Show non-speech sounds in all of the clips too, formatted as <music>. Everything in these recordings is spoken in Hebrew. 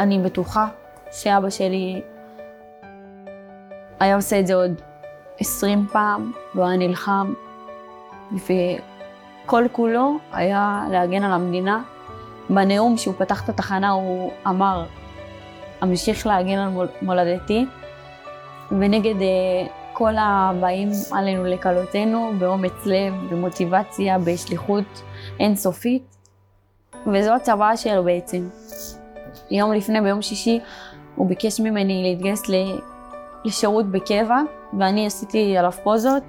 אני בטוחה שאבא שלי היה עושה את זה עוד עשרים פעם, והוא היה נלחם, וכל כולו היה להגן על המדינה. בנאום שהוא פתח את התחנה הוא אמר, אמשיך להגן על מול, מולדתי, ונגד אה, כל הבאים עלינו לכלותנו, באומץ לב, במוטיבציה, בשליחות אינסופית, וזו הצוואה שלו בעצם. יום לפני, ביום שישי, הוא ביקש ממני להתגייס לשירות בקבע, ואני עשיתי עליו פוזות,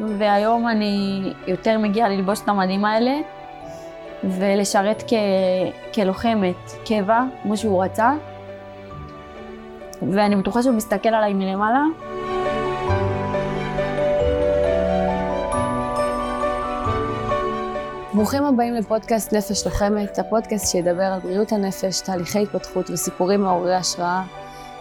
והיום אני יותר מגיעה ללבוש את המדים האלה, ולשרת כ... כלוחמת קבע, כמו שהוא רצה, ואני בטוחה שהוא מסתכל עליי מלמעלה. ברוכים הבאים לפודקאסט נפש לוחמת, הפודקאסט שידבר על בריאות הנפש, תהליכי התפתחות וסיפורים מעוררי השראה.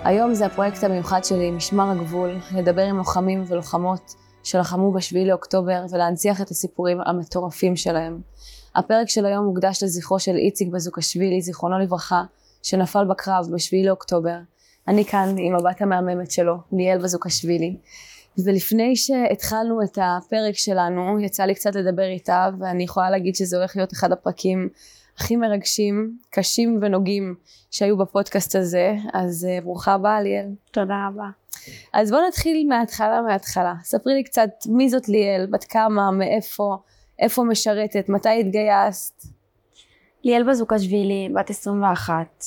היום זה הפרויקט המיוחד שלי, משמר הגבול, לדבר עם לוחמים ולוחמות שלחמו בשביעי לאוקטובר ולהנציח את הסיפורים המטורפים שלהם. הפרק של היום מוקדש לזכרו של איציק בזוקשווילי, זיכרונו לברכה, שנפל בקרב בשביעי לאוקטובר. אני כאן עם הבת המהממת שלו, ליאל בזוקשווילי. ולפני שהתחלנו את הפרק שלנו, יצא לי קצת לדבר איתה, ואני יכולה להגיד שזה הולך להיות אחד הפרקים הכי מרגשים, קשים ונוגעים שהיו בפודקאסט הזה, אז uh, ברוכה הבאה ליאל. תודה רבה. אז בואו נתחיל מההתחלה מההתחלה. ספרי לי קצת מי זאת ליאל, בת כמה, מאיפה, איפה משרתת, מתי התגייסת? ליאל בזוקשווילי, בת 21,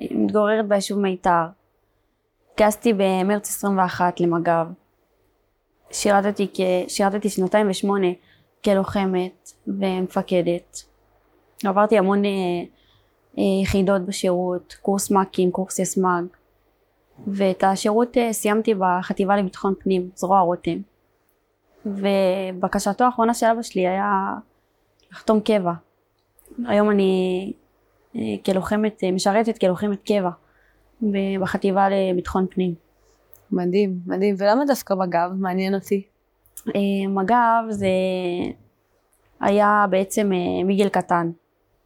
מתגוררת ביישוב מיתר. התגייסתי במרץ 21 למג"ב. שירתתי, כ... שירתתי שנתיים ושמונה כלוחמת ומפקדת. עברתי המון אה, אה, יחידות בשירות, קורס מ"כים, קורס יסמ"ג, ואת השירות אה, סיימתי בחטיבה לביטחון פנים, זרוע רותם. ובקשתו האחרונה של אבא שלי היה לחתום קבע. היום אני אה, כלוחמת, משרתת כלוחמת קבע בחטיבה לביטחון פנים. מדהים, מדהים. ולמה דווקא מג"ב? מעניין אותי. אה, מג"ב זה היה בעצם אה, מגיל קטן.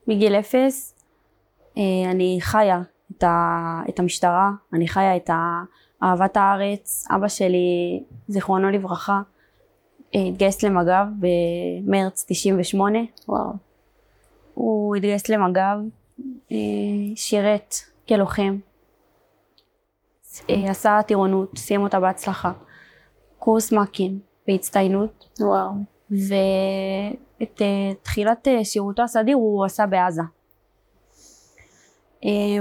מגיל אפס אה, אני חיה את, ה, את המשטרה, אני חיה את אהבת הארץ. אבא שלי, זיכרונו לברכה, התגייס למג"ב במרץ 98. וואו. הוא התגייס למג"ב, שירת כלוחם, עשה טירונות, סיים אותה בהצלחה. קורס מ"כים בהצטיינות. וואו. ואת תחילת שירותו הסדיר הוא עשה בעזה.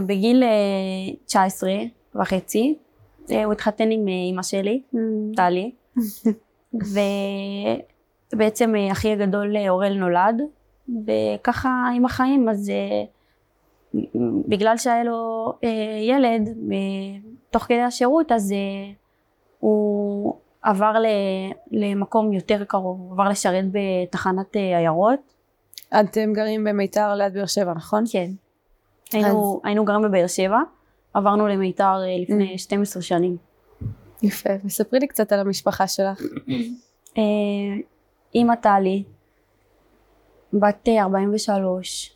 בגיל 19 וחצי הוא התחתן עם אמא שלי, טלי, <laughs> ובעצם אחי הגדול אורל נולד, וככה עם החיים אז בגלל שהיה לו ילד תוך כדי השירות אז הוא עבר למקום יותר קרוב, הוא עבר לשרת בתחנת עיירות. אתם גרים במיתר ליד באר שבע, נכון? כן. היינו, אז... היינו גרים בבאר שבע, עברנו למיתר לפני 12 שנים. יפה, וספרי לי קצת על המשפחה שלך. אימא טלי, בת 43,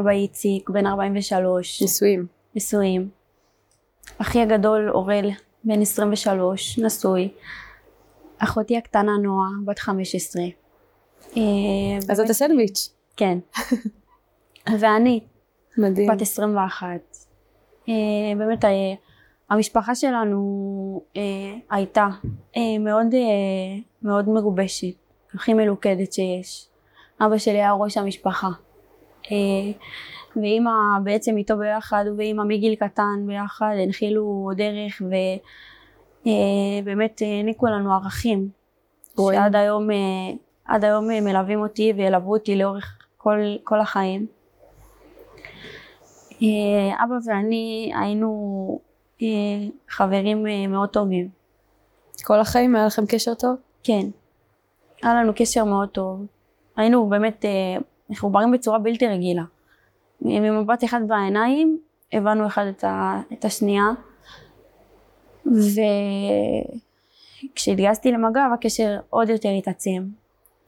אבא איציק, בן 43. נשואים. נשואים. אחי הגדול אורל, בן 23, נשוי. אחותי הקטנה נועה, בת 15. אז אתה סנדוויץ'. כן. <laughs> ואני, מדהים. בת 21. באמת המשפחה שלנו הייתה מאוד מאוד מגובשת, הכי מלוכדת שיש. אבא שלי היה ראש המשפחה. ואימא בעצם איתו ביחד, הוא ואימא מגיל קטן ביחד הנחילו דרך ובאמת העניקו לנו ערכים רואים. שעד היום, עד היום מלווים אותי וילוו אותי לאורך כל, כל החיים. אבא ואני היינו חברים מאוד טובים. כל החיים היה לכם קשר טוב? כן. היה לנו קשר מאוד טוב. היינו באמת מחוברים בצורה בלתי רגילה. ממבט אחד בעיניים הבנו אחד את, ה, את השנייה וכשהתגייסתי למג"ב הקשר עוד יותר התעצם.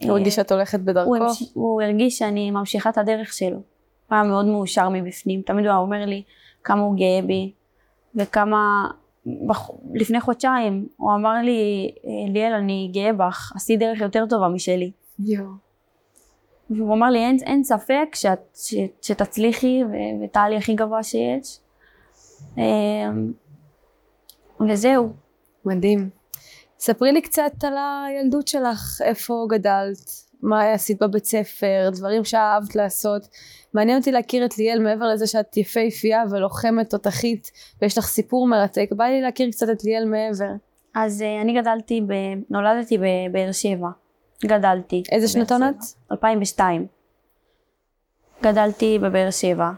הוא הרגיש שאת הולכת בדרכו? הוא, הוא הרגיש שאני ממשיכה את הדרך שלו. הוא היה מאוד מאושר מבפנים, תמיד הוא היה אומר לי כמה הוא גאה בי, וכמה... בח... לפני חודשיים הוא אמר לי, ליאל, אני גאה בך, עשית דרך יותר טובה משלי. יואו. והוא אמר לי, אין, אין ספק שאת, ש, שתצליחי ו- ותעלי הכי גבוה שיש. אמ, וזהו. מדהים. ספרי לי קצת על הילדות שלך, איפה גדלת, מה עשית בבית ספר, דברים שאהבת לעשות. מעניין אותי להכיר את ליאל מעבר לזה שאת יפהפייה ולוחמת תותחית ויש לך סיפור מרתק, בא לי להכיר קצת את ליאל מעבר. אז אה, אני גדלתי, ב... נולדתי בבאר שבע. גדלתי. איזה שנתון. את? 2002. גדלתי בבאר שבע.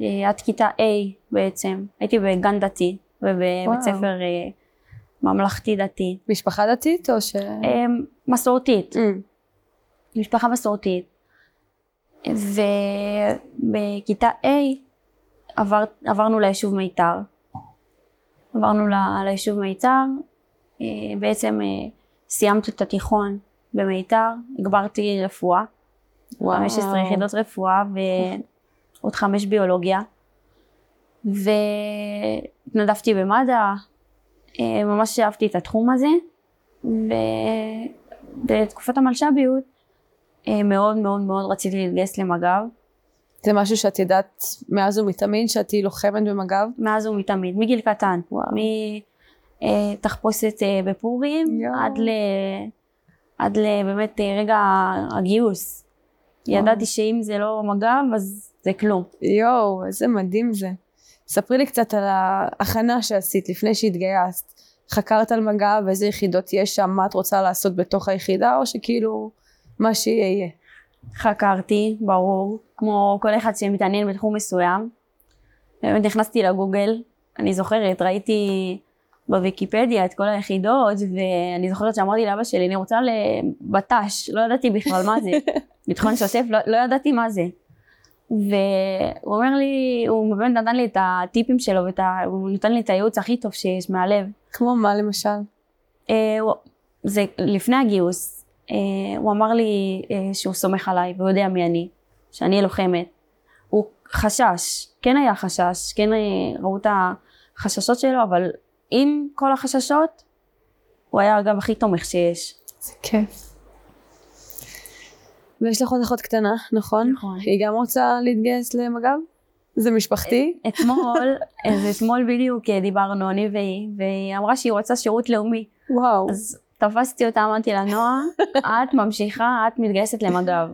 אה, עד כיתה A בעצם. הייתי בגן דתי ובבית. ספר אה, ממלכתי דתי. משפחה דתית או ש... אה, מסורתית. Mm. משפחה מסורתית. ובכיתה A עבר, עברנו ליישוב מיתר. עברנו ל- ליישוב מיתר, אה, בעצם סיימתי את התיכון במיתר, הגברתי רפואה, וואו. 15 יחידות רפואה ועוד חמש ביולוגיה. והתנדבתי במד"א, אה, ממש אהבתי את התחום הזה. ובתקופת המלש"ביות אה, מאוד מאוד מאוד רציתי להתגייס למג"ב, זה משהו שאת ידעת מאז ומתמיד שאת תהיי לוחמת במג"ב? מאז ומתמיד, מגיל קטן. וואו. מתחפושת אה, בפורים יואו. עד ל... עד לבאמת אה, רגע הגיוס. ידעתי שאם זה לא מג"ב אז זה כלום. יואו, איזה מדהים זה. ספרי לי קצת על ההכנה שעשית לפני שהתגייסת. חקרת על מג"ב, איזה יחידות יש שם, מה את רוצה לעשות בתוך היחידה, או שכאילו מה שיהיה יהיה. חקרתי, ברור, כמו כל אחד שמתעניין בתחום מסוים. באמת נכנסתי לגוגל, אני זוכרת, ראיתי בוויקיפדיה את כל היחידות, ואני זוכרת שאמרתי לאבא שלי, אני רוצה לבט"ש, לא ידעתי בכלל מה זה. <laughs> ביטחון שוטף, לא, לא ידעתי מה זה. והוא אומר לי, הוא באמת נתן לי את הטיפים שלו, ואת ה, הוא נתן לי את הייעוץ הכי טוב שיש מהלב. כמו מה למשל? אה, הוא- זה לפני הגיוס, אה, הוא אמר לי אה, שהוא סומך עליי והוא יודע מי אני, שאני לוחמת. הוא חשש, כן היה חשש, כן אה, ראו את החששות שלו, אבל עם כל החששות, הוא היה גם הכי תומך שיש. זה כיף. ויש לך עוד אחות קטנה, נכון? נכון. היא גם רוצה להתגייס למג"ב? זה משפחתי? אתמול, <laughs> אז אתמול בדיוק אה, דיברנו, אני והיא, והיא אמרה שהיא רוצה שירות לאומי. וואו. אז תפסתי אותה, אמרתי לה, נועה, <laughs> את ממשיכה, את מתגייסת למג"ב,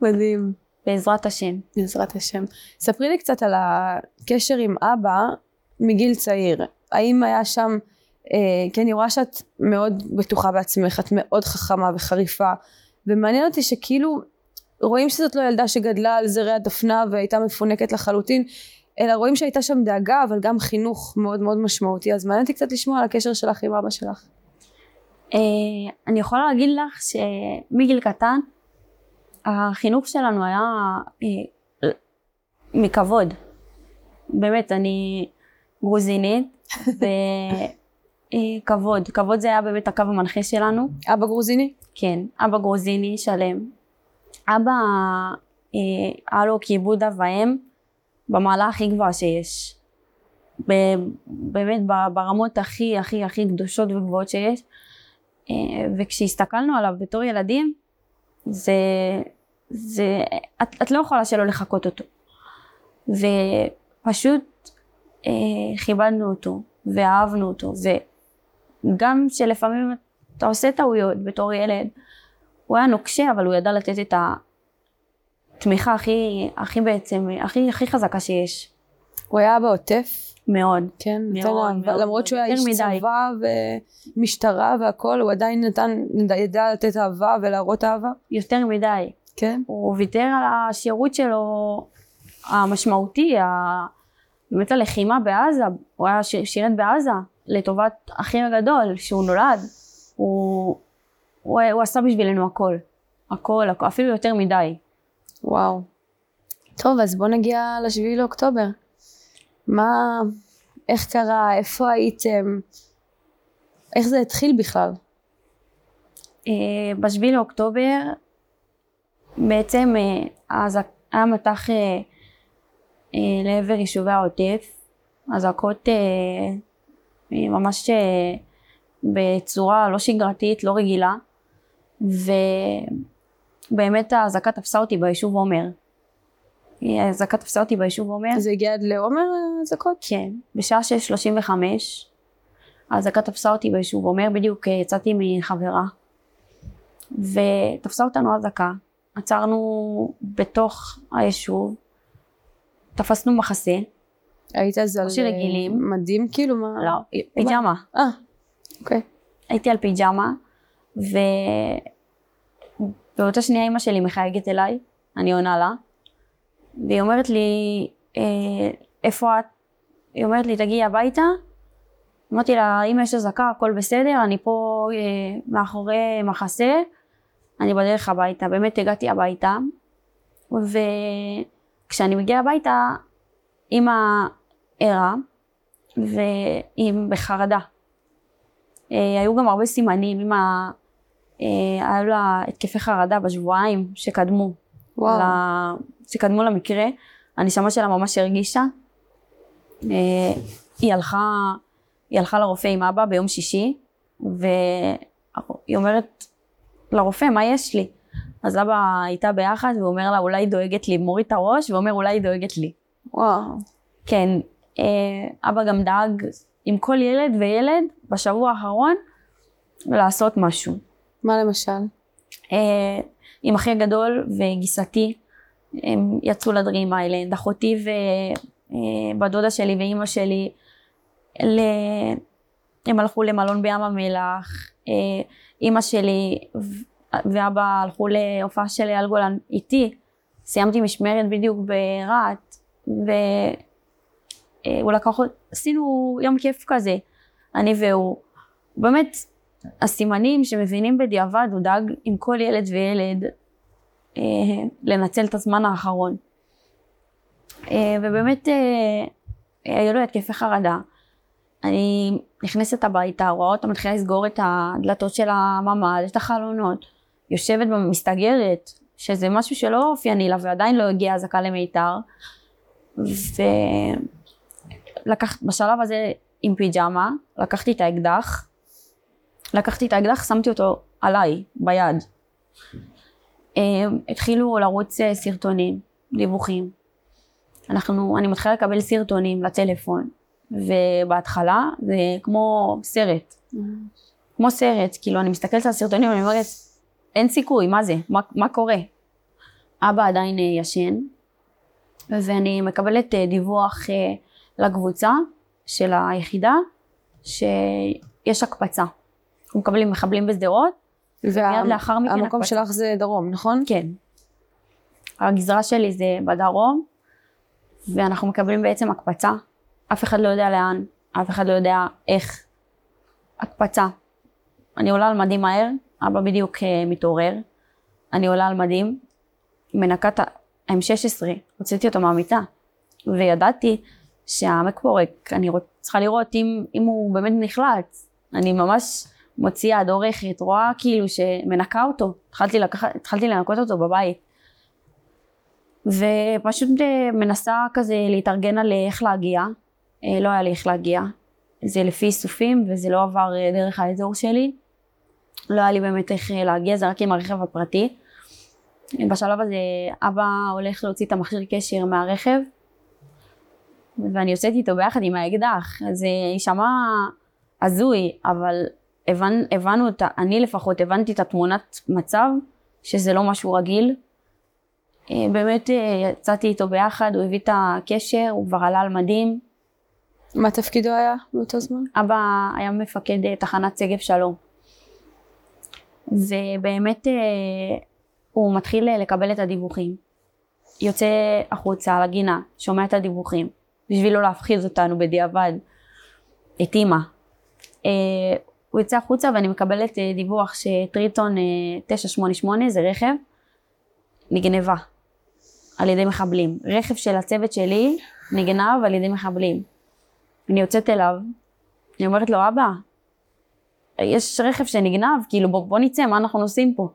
מדהים. בעזרת השם. בעזרת השם. ספרי לי קצת על הקשר עם אבא מגיל צעיר. האם היה שם, אה, כי אני רואה שאת מאוד בטוחה בעצמך, את מאוד חכמה וחריפה, ומעניין אותי שכאילו רואים שזאת לא ילדה שגדלה על זרי הדפנה והייתה מפונקת לחלוטין, אלא רואים שהייתה שם דאגה, אבל גם חינוך מאוד מאוד משמעותי. אז מעניין אותי קצת לשמוע על הקשר שלך עם אבא שלך. אה, אני יכולה להגיד לך שמגיל קטן החינוך שלנו היה אה, מכבוד. באמת, אני גרוזינית <laughs> וכבוד. כבוד זה היה באמת הקו המנחה שלנו. אבא גרוזיני? כן, אבא גרוזיני שלם. אבא אה, היה לו כיבוד אב ואם במעלה הכי גבוהה שיש. ב- באמת ברמות הכי הכי הכי קדושות וגבוהות שיש. אה, וכשהסתכלנו עליו בתור ילדים, זה, זה, את, את לא יכולה שלא לחקות אותו. ופשוט אה, כיבדנו אותו, ואהבנו אותו, וגם שלפעמים אתה עושה טעויות בתור ילד, הוא היה נוקשה, אבל הוא ידע לתת את התמיכה הכי, הכי בעצם, הכי, הכי חזקה שיש. הוא היה אבא עוטף? מאוד. כן, מאוד, נתן אהבה. מאוד, למרות שהוא היה איש מדי. צבא ומשטרה והכל, הוא עדיין נתן, ידע לתת אהבה ולהראות אהבה. יותר מדי. כן. הוא ויתר על השירות שלו המשמעותי, ה- באמת הלחימה בעזה, הוא היה שירת בעזה לטובת אחי הגדול שהוא נולד, הוא, הוא, הוא עשה בשבילנו הכל, הכל, הכל, אפילו יותר מדי. וואו. טוב, אז בוא נגיע לשביעי לאוקטובר. מה, איך קרה, איפה הייתם, איך זה התחיל בכלל? אה, בשביעי לאוקטובר בעצם אה, אז היה מטח אה, לעבר יישובי העוטף, אזעקות אה, אה, ממש אה, בצורה לא שגרתית, לא רגילה, ובאמת האזעקה תפסה אותי ביישוב עומר. האזעקה תפסה אותי ביישוב עומר. זה הגיע עד לעומר האזעקות? כן, בשעה 6:35 האזעקה תפסה אותי ביישוב עומר, בדיוק אה, יצאתי מחברה ותפסה אותנו אזעקה, עצרנו בתוך היישוב, תפסנו מחסה, היית אז על ראשי רגילים. אה, מדים כאילו? מה? לא, פיג'מה, אה, אוקיי. הייתי על פיג'מה ובאותה שנייה אימא שלי מחייגת אליי, אני עונה לה והיא אומרת לי, אה, איפה את? היא אומרת לי, תגיעי הביתה. אמרתי לה, אם יש אזעקה, הכל בסדר, אני פה אה, מאחורי מחסה, אני בדרך הביתה. באמת הגעתי הביתה, וכשאני מגיעה הביתה, אימא ערה, והיא בחרדה. אה, היו גם הרבה סימנים, אימא, אה, היה לה התקפי חרדה בשבועיים שקדמו. וואו. ל- שקדמו למקרה, הנשמה שלה ממש הרגישה. אה, היא הלכה, היא הלכה לרופא עם אבא ביום שישי, והיא אומרת לרופא, מה יש לי? אז אבא איתה ביחד, והוא אומר לה, אולי היא דואגת לי, מוריד את הראש, ואומר, אולי היא דואגת לי. וואו. כן, אה, אבא גם דאג עם כל ילד וילד בשבוע האחרון לעשות משהו. מה למשל? אה, עם אחי הגדול וגיסתי, הם יצאו לדברים האלה, אחותי ובת דודה שלי ואימא שלי, ל... הם הלכו למלון בים המלח, אה, אימא שלי ואבא הלכו להופעה של אייל גולן איתי, סיימתי משמרת בדיוק ברהט, והוא לקח, אות- עשינו יום כיף כזה, אני והוא. באמת, הסימנים שמבינים בדיעבד, הוא דאג עם כל ילד וילד אה, לנצל את הזמן האחרון. אה, ובאמת, אה, היו לו התקפי חרדה. אני נכנסת הביתה, רואה אותה מתחילה לסגור את הדלתות של הממ"ד, את החלונות, יושבת ומסתגרת, שזה משהו שלא אופייני לה ועדיין לא הגיעה אזעקה למיתר. ולקחת, בשלב הזה עם פיג'מה, לקחתי את האקדח, לקחתי את האקדח, שמתי אותו עליי, ביד. אה, התחילו לרוץ אה, סרטונים, דיווחים. אנחנו, אני מתחילה לקבל סרטונים לטלפון, ובהתחלה זה כמו סרט, כמו סרט, כאילו אני מסתכלת על הסרטונים ואני אומרת, אין סיכוי, מה זה? מה, מה קורה? אבא עדיין אה, ישן, ואני מקבלת אה, דיווח אה, לקבוצה של היחידה, שיש הקפצה. אנחנו מקבלים מחבלים בשדרות, וה- מיד לאחר מכן המקום הקפצה. שלך זה דרום, נכון? כן. הגזרה שלי זה בדרום, ואנחנו מקבלים בעצם הקפצה. אף אחד לא יודע לאן, אף אחד לא יודע איך. הקפצה. אני עולה על מדים מהר, אבא בדיוק אה, מתעורר. אני עולה על מדים, מנקה את ה-M16, הוצאתי אותו מהמיטה. וידעתי שהעמק פורק, אני רוצ, צריכה לראות אם, אם הוא באמת נחלץ. אני ממש מוציאה יד עורכת, רואה כאילו שמנקה אותו. התחלתי, לקחת, התחלתי לנקות אותו בבית. ופשוט אה, מנסה כזה להתארגן על איך להגיע. אה, לא היה לי איך להגיע. זה לפי איסופים וזה לא עבר דרך האזור שלי. לא היה לי באמת איך אה, להגיע, זה רק עם הרכב הפרטי. בשלב הזה אבא הולך להוציא את המכשיר קשר מהרכב ואני יוצאת איתו ביחד עם האקדח, אז זה יישמע הזוי, אבל הבנ, הבנו, את, ה- אני לפחות הבנתי את התמונת מצב, שזה לא משהו רגיל. אה, באמת אה, יצאתי איתו ביחד, הוא הביא את הקשר, הוא כבר עלה על מדים. מה תפקידו היה באותו זמן? אבא היה מפקד אה, תחנת שגב שלום. ובאמת אה, הוא מתחיל אה, לקבל את הדיווחים. יוצא החוצה לגינה, שומע את הדיווחים, בשביל לא להפחיד אותנו בדיעבד, את אימא. אה, הוא יוצא החוצה ואני מקבלת דיווח שטריטון אה, 988 זה רכב, נגנבה על ידי מחבלים. רכב של הצוות שלי נגנב על ידי מחבלים. אני יוצאת אליו, אני אומרת לו, אבא, יש רכב שנגנב, כאילו בוא, בוא נצא, מה אנחנו עושים פה?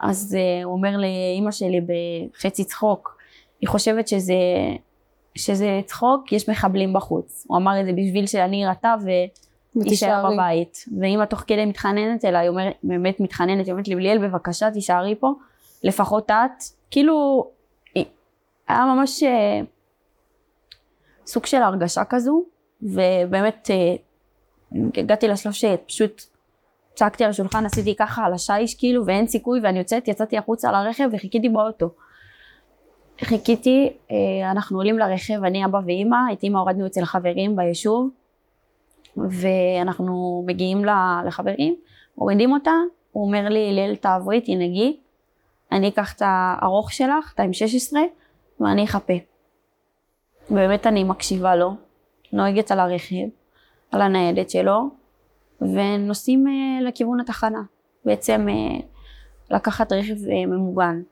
אז uh, הוא אומר לאימא שלי בחצי צחוק, היא חושבת שזה שזה צחוק, יש מחבלים בחוץ. הוא אמר את זה בשביל שאני ארתע ויישאר ותישארי. בבית. ואמא תוך כדי מתחננת אליי, אומרת, באמת מתחננת, היא אומרת לי, ליאל בבקשה תישארי פה, לפחות את. כאילו, היא- היה ממש אה, סוג של הרגשה כזו, ובאמת אה, הגעתי לשלב שפשוט צעקתי על השולחן, עשיתי ככה על השיש כאילו, ואין סיכוי, ואני יוצאת, יצאתי החוצה לרכב וחיכיתי באוטו. חיכיתי, אה, אנחנו עולים לרכב, אני, אבא ואימא, את אימא הורדנו אצל חברים ביישוב, ואנחנו מגיעים לחברים, מורידים אותה, הוא אומר לי, ליל תעברי, תנהגי, אני אקח את הארוך שלך, את ה-M16, ואני אחפה. באמת אני מקשיבה לו, נוהגת על הרכב, על הניידת שלו, ונוסעים אה, לכיוון התחנה. בעצם אה, לקחת רכב אה, ממוגן.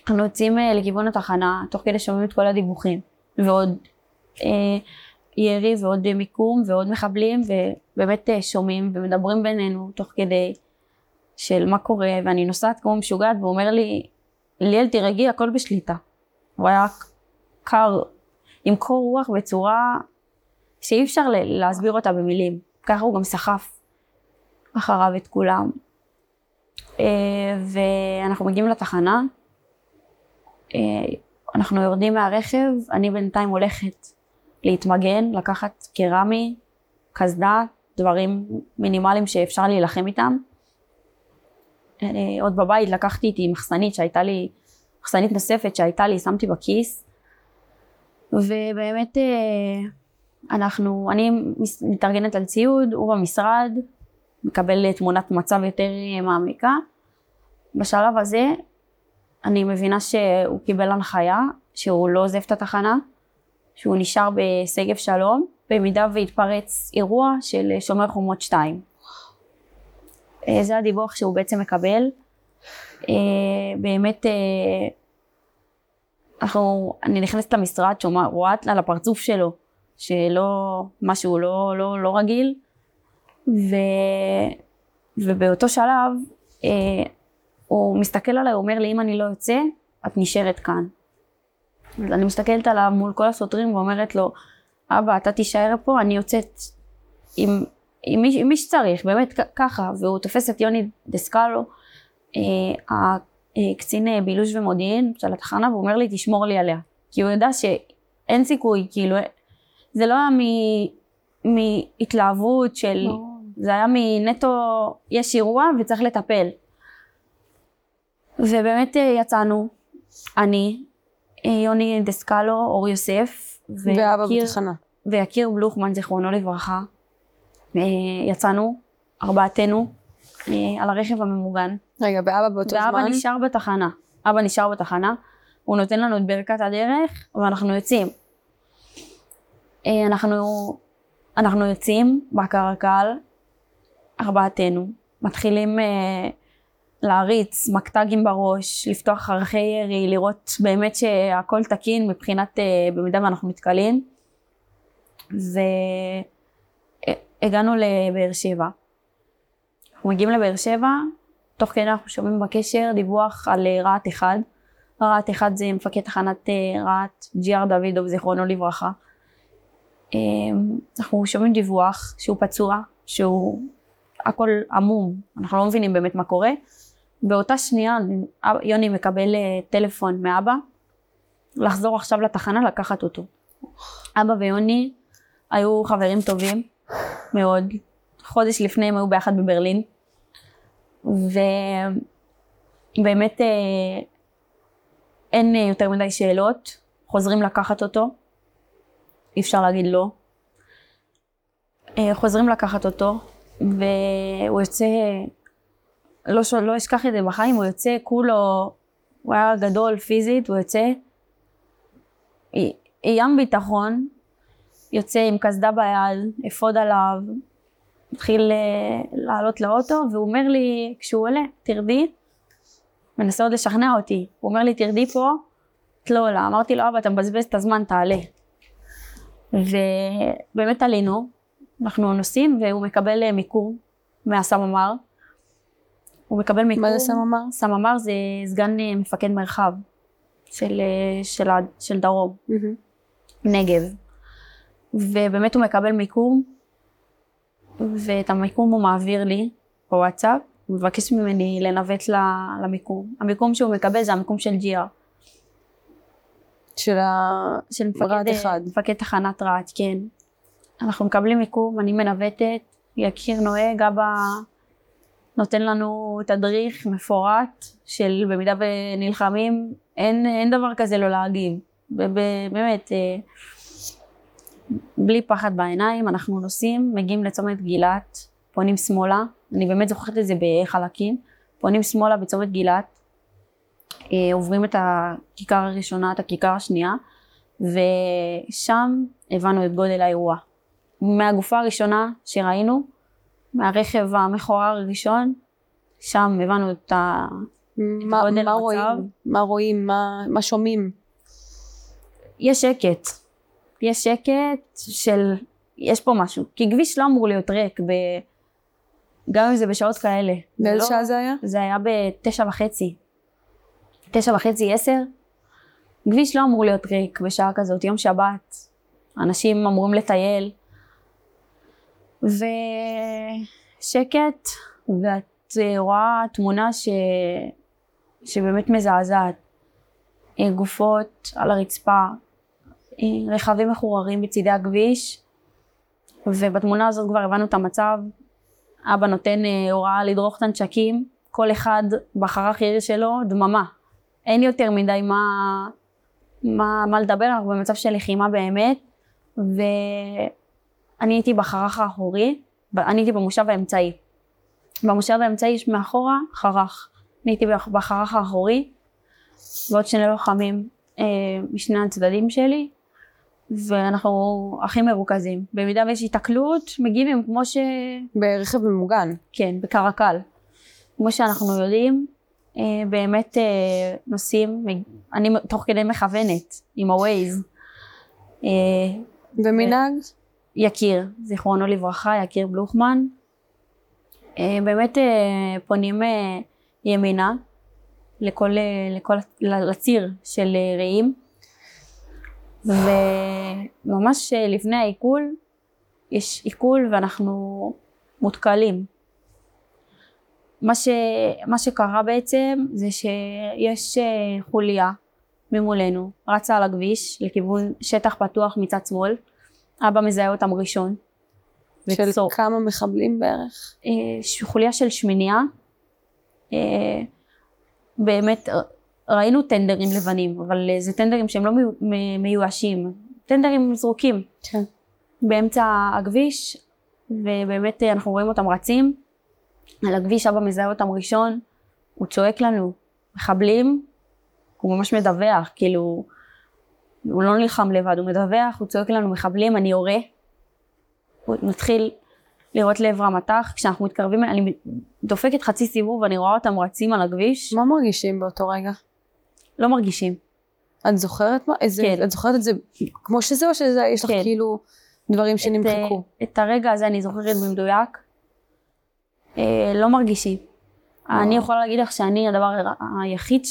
אנחנו יוצאים לכיוון התחנה, תוך כדי שומעים את כל הדיווחים, ועוד ירי ועוד מיקום ועוד מחבלים, ובאמת שומעים ומדברים בינינו תוך כדי של מה קורה, ואני נוסעת כמו משוגעת, והוא אומר לי, ליאל תירגעי, הכל בשליטה. הוא היה קר, עם קור רוח בצורה שאי אפשר להסביר אותה במילים. ככה הוא גם סחף אחריו את כולם. אה, ואנחנו מגיעים לתחנה, אה, אנחנו יורדים מהרכב, אני בינתיים הולכת להתמגן, לקחת קרמי, קסדה, דברים מינימליים שאפשר להילחם איתם. אה, עוד בבית לקחתי איתי מחסנית שהייתה לי, מחסנית נוספת שהייתה לי, שמתי בכיס. ובאמת אנחנו, אני מתארגנת על ציוד, הוא במשרד, מקבל תמונת מצב יותר אה, מעמיקה. בשלב הזה אני מבינה שהוא קיבל הנחיה שהוא לא עוזב את התחנה, שהוא נשאר בשגב שלום, במידה והתפרץ אירוע של שומר חומות 2. אה, זה הדיווח שהוא בעצם מקבל. אה, באמת, אה, אנחנו, אני נכנסת למשרד, שומע, רואה על הפרצוף שלו, שלא, משהו לא, לא, לא רגיל, ו, ובאותו שלב, אה, הוא מסתכל עליי, הוא אומר לי, אם אני לא יוצא, את נשארת כאן. אז אני מסתכלת עליו מול כל השוטרים ואומרת לו, אבא, אתה תישאר פה, אני יוצאת עם, עם, מי, עם מי שצריך, באמת ככה. והוא תופס את יוני דסקלו, אה, הקצין אה, בילוש ומודיעין של התחנה, והוא אומר לי, תשמור לי עליה. כי הוא יודע שאין סיכוי, כאילו, זה לא היה מ- מהתלהבות של... זה היה מנטו, יש אירוע וצריך לטפל. ובאמת אה, יצאנו, אני, אה, יוני דסקלו, אור יוסף, ואבא ויקיר- בתחנה. ויקיר בלוכמן, זיכרונו לברכה. אה, יצאנו, ארבעתנו, על הרכב הממוגן. רגע, ואבא באותו ואבא זמן? נשאר בתחנה. אבא נשאר בתחנה, הוא נותן לנו את ברכת הדרך, ואנחנו יוצאים. אה, אנחנו, אנחנו יוצאים בקרקל, ארבעתנו, מתחילים אה, להריץ מקטגים בראש, לפתוח ערכי ירי, לראות באמת שהכל תקין מבחינת, אה, במידה ואנחנו נתקלים. והגענו לבאר שבע. אנחנו מגיעים לבאר שבע, תוך כדי אנחנו שומעים בקשר דיווח על אה, רהט אחד. רהט אחד זה מפקד תחנת אה, רהט, ג'י.אר דוידוב, זיכרונו לברכה. אה, אנחנו שומעים דיווח שהוא פצוע, שהוא הכל עמום, אנחנו לא מבינים באמת מה קורה. באותה שנייה יוני מקבל אה, טלפון מאבא, לחזור עכשיו לתחנה לקחת אותו. אבא ויוני היו חברים טובים מאוד. חודש לפני הם היו ביחד בברלין. ובאמת אה, אין יותר מדי שאלות, חוזרים לקחת אותו, אי אפשר להגיד לא. אה, חוזרים לקחת אותו, והוא יוצא, לא, ש- לא אשכח את זה בחיים, הוא יוצא כולו, הוא היה גדול פיזית, הוא יוצא ים ביטחון, יוצא עם קסדה ביד, אפוד עליו, התחיל אה, לעלות לאוטו, והוא אומר לי, כשהוא עולה, תרדי, מנסה עוד לשכנע אותי, הוא אומר לי, תרדי פה, את לא עולה. אמרתי לו, אבא, אתה מבזבז את הזמן, תעלה. ובאמת עלינו, אנחנו נוסעים, והוא מקבל אה, מיקום מהסממ"ר. הוא מקבל מיקום. מה זה סממ"ר? סממ"ר זה סגן אה, מפקד מרחב של, אה, של, של דרום. מהמם. נגב. ובאמת הוא מקבל מיקום, ואת המיקום הוא מעביר לי בוואטסאפ, הוא מבקש ממני לנווט למיקום. המיקום שהוא מקבל זה המיקום של ג'יאר. של ה... של מפקד, רהט אחד. מפקד תחנת רהט, כן. אנחנו מקבלים מיקום, אני מנווטת, יקיר נוהג, אבא נותן לנו תדריך מפורט של במידה ונלחמים, אין, אין דבר כזה לא להגיב. באמת, אה, בלי פחד בעיניים, אנחנו נוסעים, מגיעים לצומת גילת, פונים שמאלה, אני באמת זוכרת את זה בחלקים, פונים שמאלה בצומת גילת, אה, עוברים את הכיכר הראשונה, את הכיכר השנייה, ושם הבנו את גודל האירוע. מהגופה הראשונה שראינו, מהרכב המכוער הראשון, שם הבנו את ה... מה, גודל מה המצב. רואים? מה רואים? מה, מה שומעים? יש שקט. יש שקט של... יש פה משהו. כי כביש לא אמור להיות ריק, ב... גם אם זה בשעות כאלה. זה באיזה לא- שעה זה היה? זה היה בתשע וחצי. תשע וחצי, עשר. כביש לא אמור להיות ריק בשעה כזאת, יום שבת. אנשים אמורים לטייל. ושקט, ואת אה, רואה תמונה ש... שבאמת מזעזעת. אה, גופות על הרצפה, אה, רכבים מחוררים בצידי הכביש, ובתמונה הזאת כבר הבנו את המצב. אבא נותן אה, הוראה לדרוך את הנשקים, כל אחד בחרך עיר שלו, דממה. אין יותר מדי מה, מה, מה לדבר, אנחנו במצב של לחימה באמת, ואני הייתי בחרך האחורי, אני הייתי במושב האמצעי. במושב האמצעי יש מאחורה חרך. אני הייתי בח- בחרך האחורי, ועוד שני לוחמים אה, משני הצדדים שלי, ואנחנו הכי מרוכזים. במידה ויש היתקלות, מגיבים כמו ש... ברכב ממוגן. כן, בקרקל. כמו שאנחנו יודעים, באמת אה, נוסעים, מג- אני תוך כדי מכוונת עם ה-Waze. אה, ומנהג? יקיר, זיכרונו לברכה, יקיר בלוחמן. אה, באמת אה, פונים אה, ימינה לכל, אה, לכל, לציר של אה, רעים. וממש אה, לפני העיכול, יש עיכול ואנחנו מותקלים. מה, ש, מה שקרה בעצם זה שיש אה, חוליה ממולנו, רצה על הכביש לכיוון שטח פתוח מצד שמאל, אבא מזהה אותם ראשון. של וצור. כמה מחבלים בערך? אה, חוליה של שמיניה, אה, באמת ראינו טנדרים לבנים, אבל זה טנדרים שהם לא מיואשים, טנדרים זרוקים כן. באמצע הכביש, ובאמת אנחנו רואים אותם רצים על הכביש, אבא מזהה אותם ראשון, הוא צועק לנו, מחבלים, הוא ממש מדווח, כאילו, הוא לא נלחם לבד, הוא מדווח, הוא צועק לנו מחבלים, אני יורה, הוא מתחיל לראות לעבר המטח, כשאנחנו מתקרבים, אני דופקת חצי סיבוב ואני רואה אותם רצים על הכביש, מה מרגישים באותו רגע? לא מרגישים. את זוכרת מה? איזה, כן. את זוכרת את זה כמו שזה או שיש לך כן. כאילו דברים שנמחקו? את, אה, את הרגע הזה אני זוכרת במדויק. אה, לא מרגישים. אני יכולה להגיד לך שאני הדבר היחיד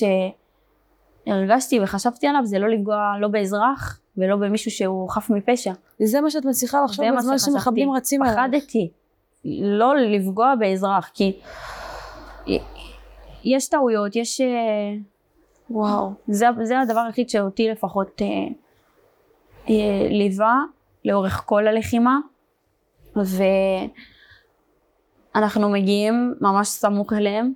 שהרגשתי וחשבתי עליו זה לא לפגוע לא באזרח ולא במישהו שהוא חף מפשע. זה מה שאת מצליחה לחשוב בזמן. שמחבלים רצים עליך. פחדתי לא לפגוע באזרח כי יש טעויות, יש... אה, וואו. זה, זה הדבר היחיד שאותי לפחות אה, אה, ליווה לאורך כל הלחימה ואנחנו מגיעים ממש סמוך אליהם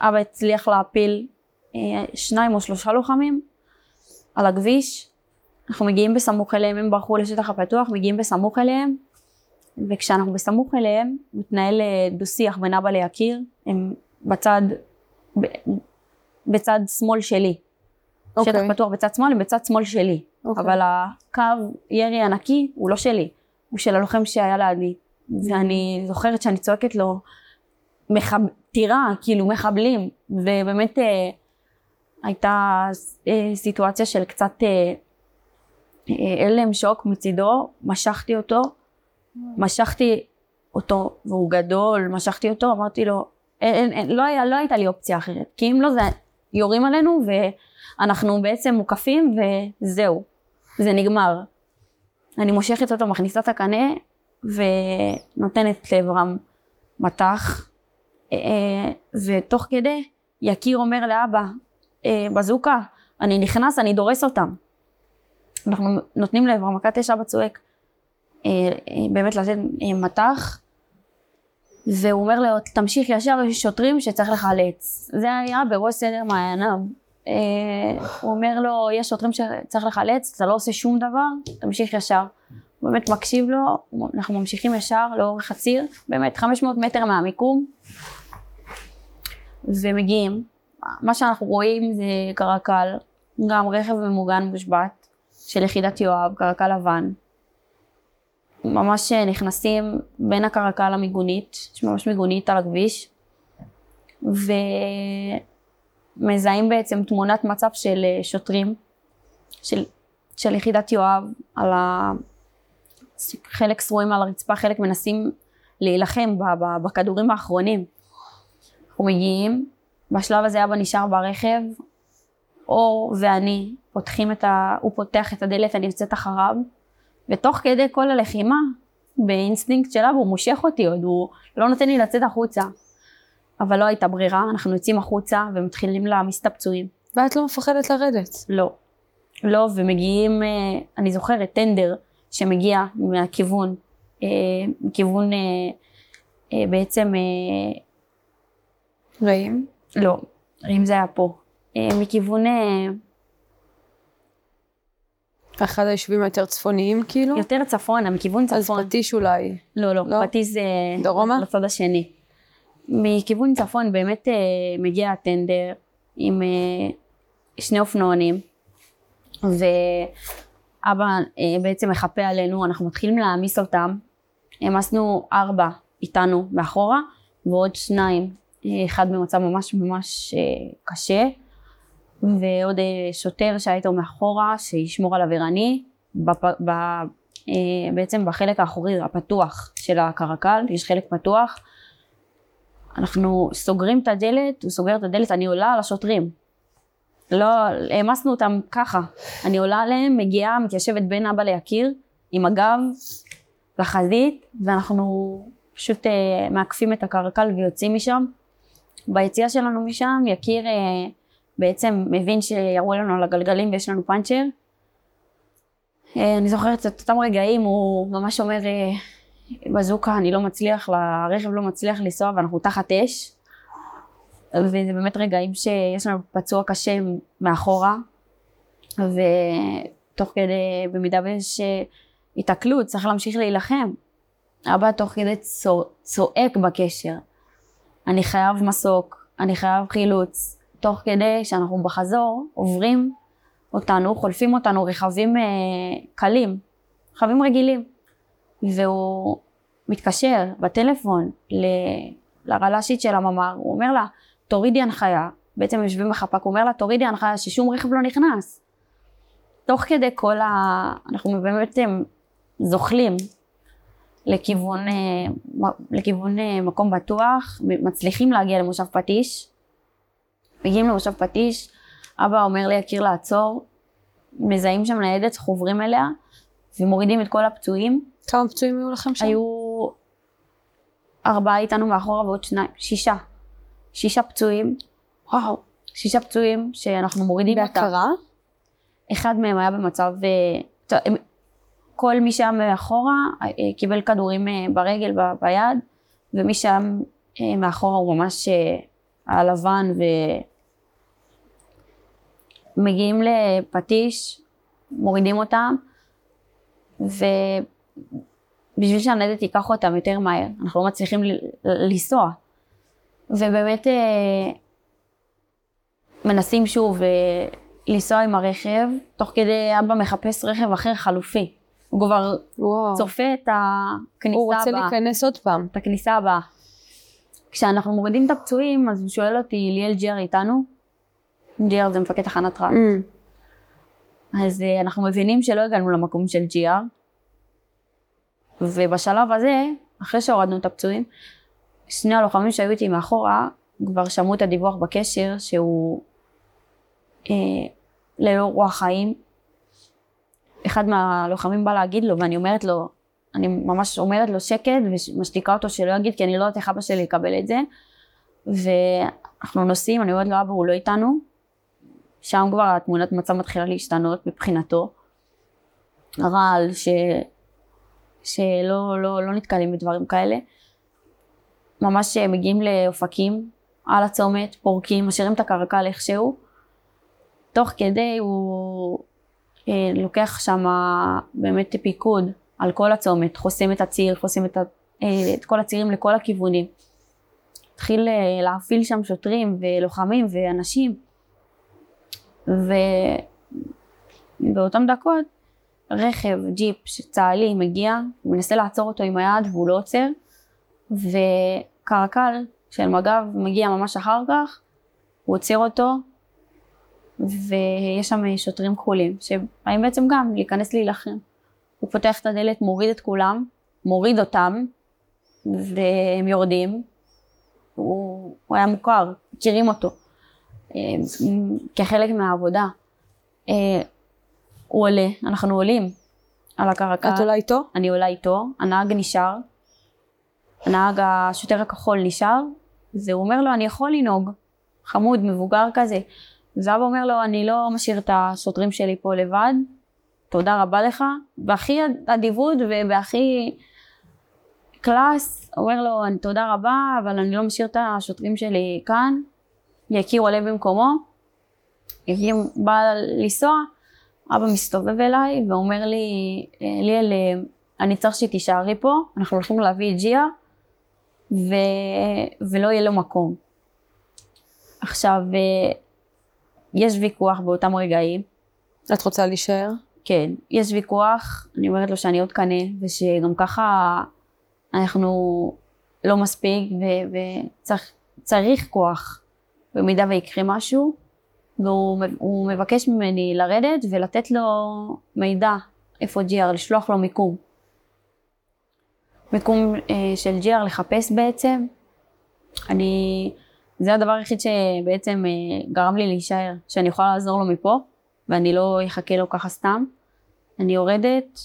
אבא הצליח להפיל אה, שניים או שלושה לוחמים על הכביש. אנחנו מגיעים בסמוך אליהם הם ברחו לשטח הפתוח מגיעים בסמוך אליהם וכשאנחנו בסמוך אליהם מתנהל אה, דו שיח בין אבא ליקיר. הם בצד ב- בצד שמאל שלי. אוקיי. שטח פתוח בצד שמאל הם בצד שמאל שלי. אוקיי. אבל הקו ירי הנקי הוא לא שלי הוא של הלוחם שהיה לידי ואני זוכרת שאני צועקת לו מחב... טירה כאילו מחבלים ובאמת אה, הייתה אה, סיטואציה של קצת אה, אה, הלם שוק מצידו משכתי אותו משכתי אותו והוא גדול משכתי אותו אמרתי לו אין, אין, לא, היה, לא הייתה לי אופציה אחרת כי אם לא זה יורים עלינו ואנחנו בעצם מוקפים וזהו זה נגמר. אני מושכת אותו, מכניסה את הקנה, ונותנת לעברם מטח, אה, ותוך כדי יקיר אומר לאבא, אה, בזוקה, אני נכנס, אני דורס אותם. אנחנו נותנים לעברם מכת אש, אבא צועק, אה, באמת לתת מטח, והוא אומר לו, תמשיך ישר, יש שוטרים שצריך לחלץ. זה היה בראש סדר מעייניו. הוא אומר לו, יש שוטרים שצריך לחלץ, אתה לא עושה שום דבר, תמשיך ישר. הוא באמת מקשיב לו, אנחנו ממשיכים ישר לאורך הציר, באמת 500 מטר מהמיקום, ומגיעים. מה שאנחנו רואים זה קרקל, גם רכב ממוגן מושבת של יחידת יואב, קרקל לבן. ממש נכנסים בין הקרקל למיגונית, יש ממש מיגונית על הכביש, ומזהים בעצם תמונת מצב של שוטרים, של, של יחידת יואב, על ה... חלק שרועים על הרצפה, חלק מנסים להילחם בכדורים האחרונים. אנחנו מגיעים, בשלב הזה אבא נשאר ברכב, אור ואני פותחים את ה... הוא פותח את הדלת, אני יוצאת אחריו, ותוך כדי כל הלחימה, באינסטינקט שלה, והוא מושך אותי עוד, הוא לא נותן לי לצאת החוצה. אבל לא הייתה ברירה, אנחנו יוצאים החוצה ומתחילים להעמיס את הפצועים. ואת לא מפחדת לרדת? לא. לא, ומגיעים, אה, אני זוכרת, טנדר שמגיע מהכיוון, אה, מכיוון אה, בעצם... רעים? לא, רעים זה היה פה. מכיוון... אחד היישובים היותר צפוניים כאילו? יותר צפונה, מכיוון צפון. אז פטיש אולי. לא, לא, לא? פטיש זה... דרומה? לצד השני. מכיוון צפון באמת אה, מגיע הטנדר עם אה, שני אופנוענים, ואבא אה, בעצם מחפה עלינו, אנחנו מתחילים להעמיס אותם. העמסנו ארבע איתנו מאחורה, ועוד שניים, אחד במצב ממש ממש קשה. ועוד אה, שוטר שהיה איתו מאחורה שישמור על עברני בפ... ב... אה, בעצם בחלק האחורי הפתוח של הקרקל יש חלק פתוח אנחנו סוגרים את הדלת הוא סוגר את הדלת אני עולה על השוטרים לא העמסנו אותם ככה אני עולה עליהם מגיעה מתיישבת בין אבא ליקיר עם הגב לחזית ואנחנו פשוט uh, מעקפים את הקרקל ויוצאים משם ביציאה שלנו משם יקיר uh, בעצם מבין שירו לנו על הגלגלים ויש לנו פאנצ'ר. אה, אני זוכרת את אותם רגעים, הוא ממש אומר, אה, בזוקה, אני לא מצליח, הרכב לא מצליח לנסוע ואנחנו תחת אש. וזה באמת רגעים שיש לנו פצוע קשה מאחורה, ותוך כדי, במידה ויש התקלות, צריך להמשיך להילחם. אבא תוך כדי צועק בקשר, אני חייב מסוק, אני חייב חילוץ, תוך כדי שאנחנו בחזור עוברים אותנו, חולפים אותנו רכבים אה, קלים, רכבים רגילים, והוא מתקשר בטלפון ל, לרל"שית של הממ"ר, הוא אומר לה, תורידי הנחיה, בעצם יושבים בחפ"ק, אומר לה, תורידי הנחיה ששום רכב לא נכנס. תוך כדי כל ה... אנחנו באמת זוחלים לכיוון, אה, לכיוון אה, מקום בטוח, מצליחים להגיע למושב פטיש, מגיעים למושב פטיש, אבא אומר לי יקיר לעצור, מזהים שם ניידת, חוברים אליה, ומורידים את כל הפצועים. כמה פצועים היו לכם שם? היו ארבעה איתנו מאחורה ועוד שניים, שישה. שישה פצועים. וואו. שישה פצועים שאנחנו מורידים אותם. בהכרה? אחד מהם היה במצב, אה, כל מי שהיה מאחורה אה, קיבל כדורים אה, ברגל, ביד, ומי שהיה מאחורה הוא ממש הלבן ומגיעים לפטיש, מורידים אותם ובשביל שהניידת ייקח אותם יותר מהר, אנחנו לא מצליחים לנסוע ובאמת אה, מנסים שוב אה, לנסוע עם הרכב, תוך כדי אבא מחפש רכב אחר חלופי. הוא כבר וואו. צופה את הכניסה הבאה. הוא רוצה הבא. להיכנס עוד פעם. את הכניסה הבאה. כשאנחנו מורידים את הפצועים, אז הוא שואל אותי, ליאל ג'ר איתנו? ג'ר זה מפקד תחנת רב. Mm. אז uh, אנחנו מבינים שלא הגענו למקום של ג'ר, ובשלב הזה, אחרי שהורדנו את הפצועים, שני הלוחמים שהיו איתי מאחורה, כבר שמעו את הדיווח בקשר שהוא אה, ללא רוח חיים, אחד מהלוחמים בא להגיד לו, ואני אומרת לו, אני ממש אומרת לו שקט ומשתיקה אותו שלא יגיד, כי אני לא יודעת איך אבא שלי יקבל את זה. ואנחנו נוסעים, אני אומרת לו, אבא, הוא לא איתנו. שם כבר התמונת מצב מתחילה להשתנות מבחינתו. רעל, ש... שלא לא, לא נתקלים בדברים כאלה. ממש מגיעים לאופקים, על הצומת, פורקים, משאירים את הקרקל איכשהו. תוך כדי הוא אה, לוקח שם באמת פיקוד על כל הצומת, חוסם את הציר, חוסם את, ה, אה, את כל הצירים לכל הכיוונים. התחיל אה, להפעיל שם שוטרים ולוחמים ואנשים. ובאותן דקות רכב, ג'יפ צה"לי מגיע, הוא מנסה לעצור אותו עם היד והוא לא עוצר, וקרקל של מג"ב מגיע ממש אחר כך, הוא עוצר אותו, ויש שם שוטרים כחולים, שבאים בעצם גם להיכנס להילחם. הוא פותח את הדלת, מוריד את כולם, מוריד אותם, והם יורדים. הוא, הוא היה מוכר, מכירים אותו, אה, כחלק מהעבודה. אה, הוא עולה, אנחנו עולים על הקרקע. את עולה איתו? אני עולה איתו, הנהג נשאר, הנהג השוטר הכחול נשאר, והוא אומר לו, אני יכול לנהוג, חמוד, מבוגר כזה. זאב אומר לו, אני לא משאיר את השוטרים שלי פה לבד, תודה רבה לך, בהכי אדיבות ובהכי קלאס, אומר לו, תודה רבה, אבל אני לא משאיר את השוטרים שלי כאן, יקיר עולה במקומו, יקיר בא לנסוע, אבא מסתובב אליי ואומר לי, ליאל, אני צריך שתישארי פה, אנחנו הולכים להביא את ג'יה, ו... ולא יהיה לו מקום. עכשיו, יש ויכוח באותם רגעים. את רוצה להישאר? כן, יש ויכוח, אני אומרת לו שאני עוד קנה, ושגם ככה אנחנו לא מספיק, וצריך כוח במידה ויקרה משהו, והוא מבקש ממני לרדת ולתת לו מידע איפה ג'י.אר, לשלוח לו מיקום. מיקום אה, של ג'י.אר לחפש בעצם. אני... זה הדבר היחיד שבעצם אה, גרם לי להישאר, שאני יכולה לעזור לו מפה, ואני לא אחכה לו ככה סתם. אני יורדת,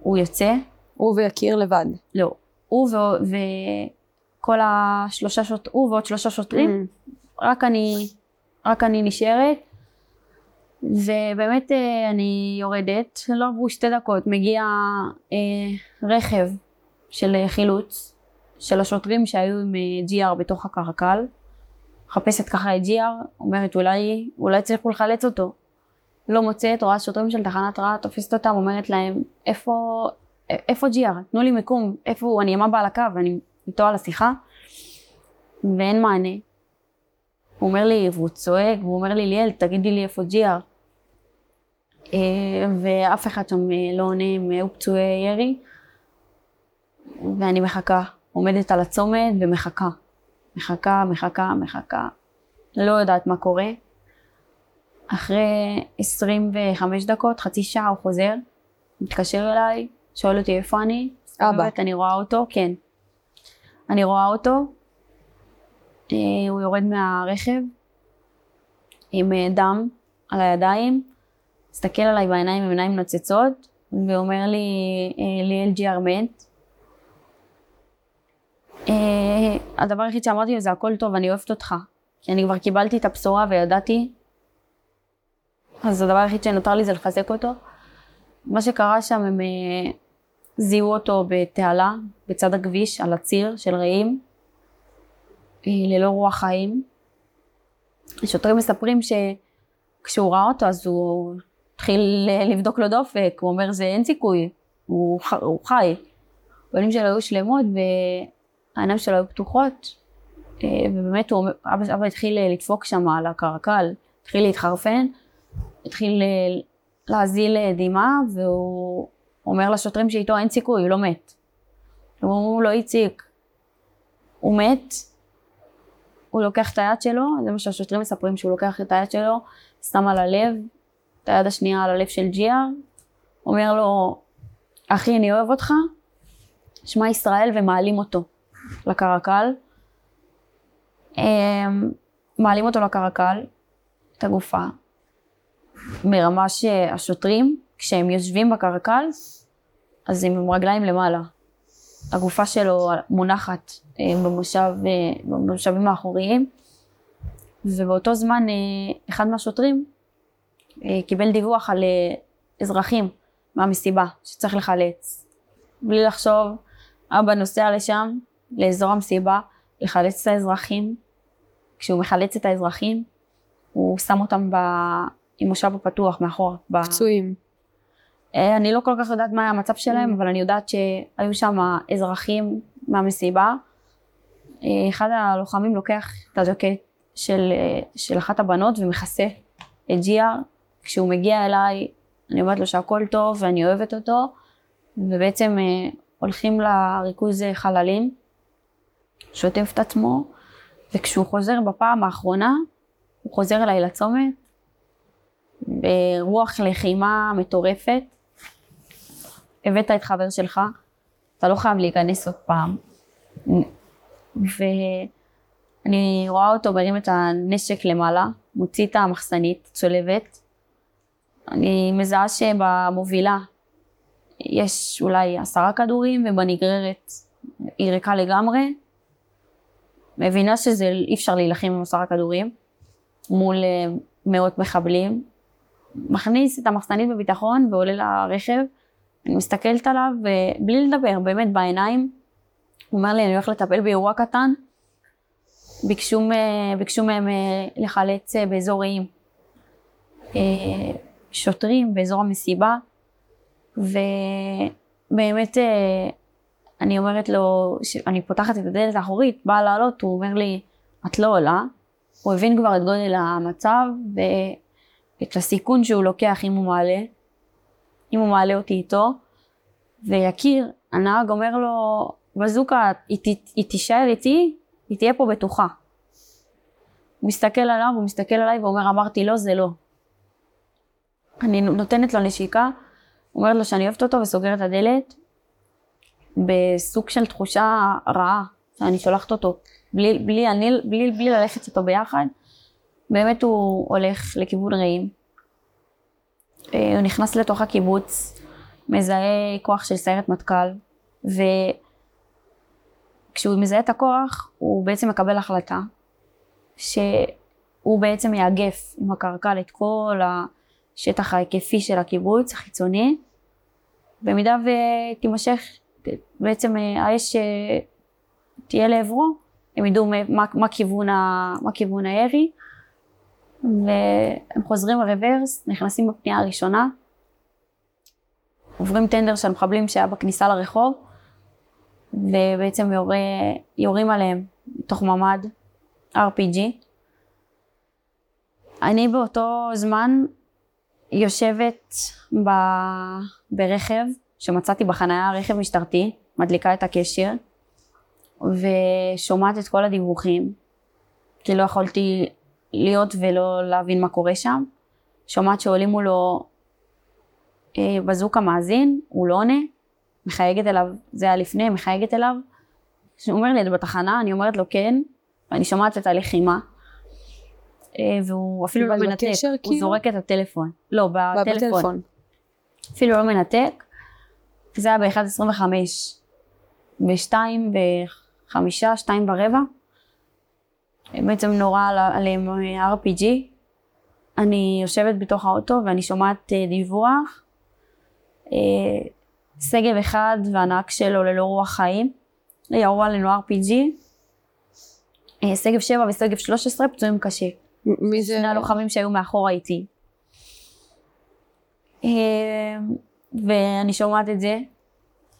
הוא יוצא. הוא ויקיר לבד. לא. הוא ו... וכל השלושה שוטרים, הוא ועוד שלושה שוטרים, mm. רק אני, רק אני נשארת. ובאמת אה, אני יורדת, לא עברו שתי דקות, מגיע אה, רכב של חילוץ, של השוטרים שהיו עם GR בתוך הקרקל. מחפשת ככה את ג'יאר, אומרת אולי, אולי הצליחו לחלץ אותו. לא מוצאת, רואה שוטרים של תחנת רעה, תופסת אותם, אומרת להם, איפה, איפה ג'יאר? תנו לי מיקום, איפה הוא? אני אמה בעל הקו, אני איתו על השיחה, ואין מענה. הוא אומר לי, והוא צועק, והוא אומר לי, ליאל, תגידי לי איפה ג'יאר. אה, ואף אחד שם לא עונה, הם היו פצועי ירי, ואני מחכה, עומדת על הצומת ומחכה. מחכה, מחכה, מחכה, לא יודעת מה קורה. אחרי 25 דקות, חצי שעה הוא חוזר, מתקשר אליי, שואל אותי איפה אני. אבא. אני רואה אותו, כן. אני רואה אותו, אה, הוא יורד מהרכב עם אה, דם על הידיים, מסתכל עליי בעיניים עם עיניים נוצצות, ואומר לי, אה, ליאל ג'י מת. אה, הדבר היחיד שאמרתי לו זה הכל טוב, אני אוהבת אותך. כי אני כבר קיבלתי את הבשורה וידעתי. אז הדבר היחיד שנותר לי זה לחזק אותו. מה שקרה שם, הם אה, זיהו אותו בתעלה, בצד הכביש, על הציר של רעים, אה, ללא רוח חיים. השוטרים מספרים שכשהוא ראה אותו אז הוא התחיל לבדוק לו דופק, הוא אומר זה אין סיכוי, הוא, הוא חי. הפנים שלו היו שלמות העיניים שלו היו פתוחות, אה, ובאמת הוא, אבא, אבא התחיל אה, לדפוק שם על הקרקל, התחיל להתחרפן, התחיל אה, להזיל דמעה, והוא אומר לשוטרים שאיתו אין סיכוי, הוא לא מת. הם אומרים לו, איציק, הוא מת, הוא לוקח את היד שלו, זה מה שהשוטרים מספרים, שהוא לוקח את היד שלו, שם על הלב, את היד השנייה על הלב של ג'יאר, אומר לו, אחי, אני אוהב אותך, שמע ישראל ומעלים אותו. לקרקל. אמ, מעלים אותו לקרקל, את הגופה, מרמה שהשוטרים כשהם יושבים בקרקל, אז הם עם רגליים למעלה. הגופה שלו מונחת אה, במושב, אה, במושבים האחוריים, ובאותו זמן אה, אחד מהשוטרים קיבל דיווח על אזרחים מהמסיבה שצריך לחלץ. בלי לחשוב, אבא נוסע לשם, לאזור המסיבה, לחלץ את האזרחים. כשהוא מחלץ את האזרחים, הוא שם אותם ב... עם מושב הפתוח מאחורה. ב... פצועים. אה, אני לא כל כך יודעת מה היה המצב שלהם, אבל אני יודעת שהיו שם אזרחים מהמסיבה. אה, אחד הלוחמים לוקח את הז'קט של, אה, של אחת הבנות ומכסה את ג'יאר. כשהוא מגיע אליי, אני אומרת לו שהכל טוב ואני אוהבת אותו, ובעצם הולכים לריכוז חללים, שוטף את עצמו, וכשהוא חוזר בפעם האחרונה, הוא חוזר אליי לצומת, ברוח לחימה מטורפת. הבאת את חבר שלך, אתה לא חייב להיכנס עוד פעם. ואני רואה אותו מרים את הנשק למעלה, מוציא את המחסנית, צולבת. אני מזהה שבמובילה יש אולי עשרה כדורים ובנגררת היא ריקה לגמרי. מבינה שזה אי אפשר להילחם עם עשרה כדורים מול אה, מאות מחבלים. מכניס את המחסנית בביטחון ועולה לרכב. אני מסתכלת עליו ובלי לדבר, באמת בעיניים. הוא אומר לי, אני הולך לטפל באירוע קטן. ביקשו, ביקשו מהם אה, לחלץ אה, באזור רעים שוטרים באזור המסיבה. ובאמת אני אומרת לו, אני פותחת את הדלת האחורית, באה לעלות, הוא אומר לי, את לא עולה. הוא הבין כבר את גודל המצב ואת הסיכון שהוא לוקח אם הוא מעלה, אם הוא מעלה אותי איתו. ויקיר, הנהג אומר לו, בזוקה, היא, היא תישאר איתי, היא תהיה פה בטוחה. הוא מסתכל עליו, הוא מסתכל עליי ואומר, אמרתי לא, זה לא. אני נותנת לו נשיקה, אומרת לו שאני אוהבת אותו וסוגרת את הדלת, בסוג של תחושה רעה, שאני שולחת אותו, בלי, בלי, אני, בלי, בלי ללכת איתו ביחד, באמת הוא הולך לכיוון רעים. אה, הוא נכנס לתוך הקיבוץ, מזהה כוח של סיירת מטכ"ל, וכשהוא מזהה את הכוח, הוא בעצם מקבל החלטה, שהוא בעצם יאגף עם הקרקל את כל השטח ההיקפי של הקיבוץ, החיצוני, במידה ותימשך בעצם אה, האש אה, תהיה לעברו, הם ידעו מה, מה, כיוון, ה, מה כיוון הירי, והם חוזרים לרוורס, נכנסים בפנייה הראשונה, עוברים טנדר של מחבלים שהיה בכניסה לרחוב, ובעצם יורה, יורים עליהם מתוך ממ"ד, RPG. אני באותו זמן יושבת ב... ברכב שמצאתי בחניה רכב משטרתי, מדליקה את הקשר ושומעת את כל הדיווחים, כי לא יכולתי להיות ולא להבין מה קורה שם. שומעת שעולים מולו אה, בזוק המאזין, הוא לא עונה, מחייגת אליו, זה היה לפני, מחייגת אליו. הוא אומר לי, את בתחנה? אני אומרת לו כן, ואני שומעת את הלחימה. אה, והוא אפילו לא מנתק, הוא כאילו? זורק את הטלפון. לא, בטלפון. בטלפון. אפילו לא מנתק. זה היה ב-1.25. ב-2 וחמישה, 2 ורבע. בעצם נורה עליהם RPG. אני יושבת בתוך האוטו ואני שומעת אה, דיווח. אה, שגב אחד והנהג שלו ללא רוח חיים. ירו עלינו RPG. אה, שגב 7 ושגב 13 פצועים קשה. מי זה? שני הלוחמים שהיו מאחורה איתי. ואני שומעת את זה.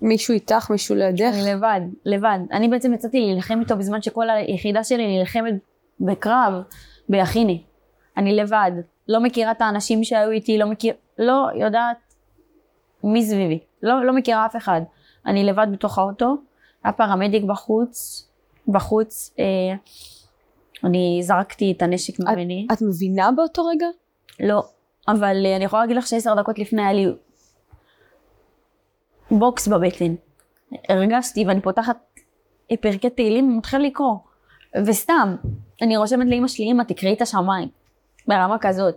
מישהו איתך, מישהו לידך? אני לבד, לבד. אני בעצם יצאתי להילחם איתו בזמן שכל היחידה שלי נלחמת בקרב ביכיני. אני לבד, לא מכירה את האנשים שהיו איתי, לא מכיר... לא יודעת מי סביבי. לא, לא מכירה אף אחד. אני לבד בתוך האוטו, היה פרמדיק בחוץ, בחוץ, אה, אני זרקתי את הנשק ממני. את, את מבינה באותו רגע? לא, אבל אה, אני יכולה להגיד לך שעשר דקות לפני היה לי בוקס בבטן. הרגשתי ואני פותחת פרקי תהילים ומתחיל לקרוא. וסתם, אני רושמת לאמא שלי, אמא תקראי את השמיים. ברמה כזאת.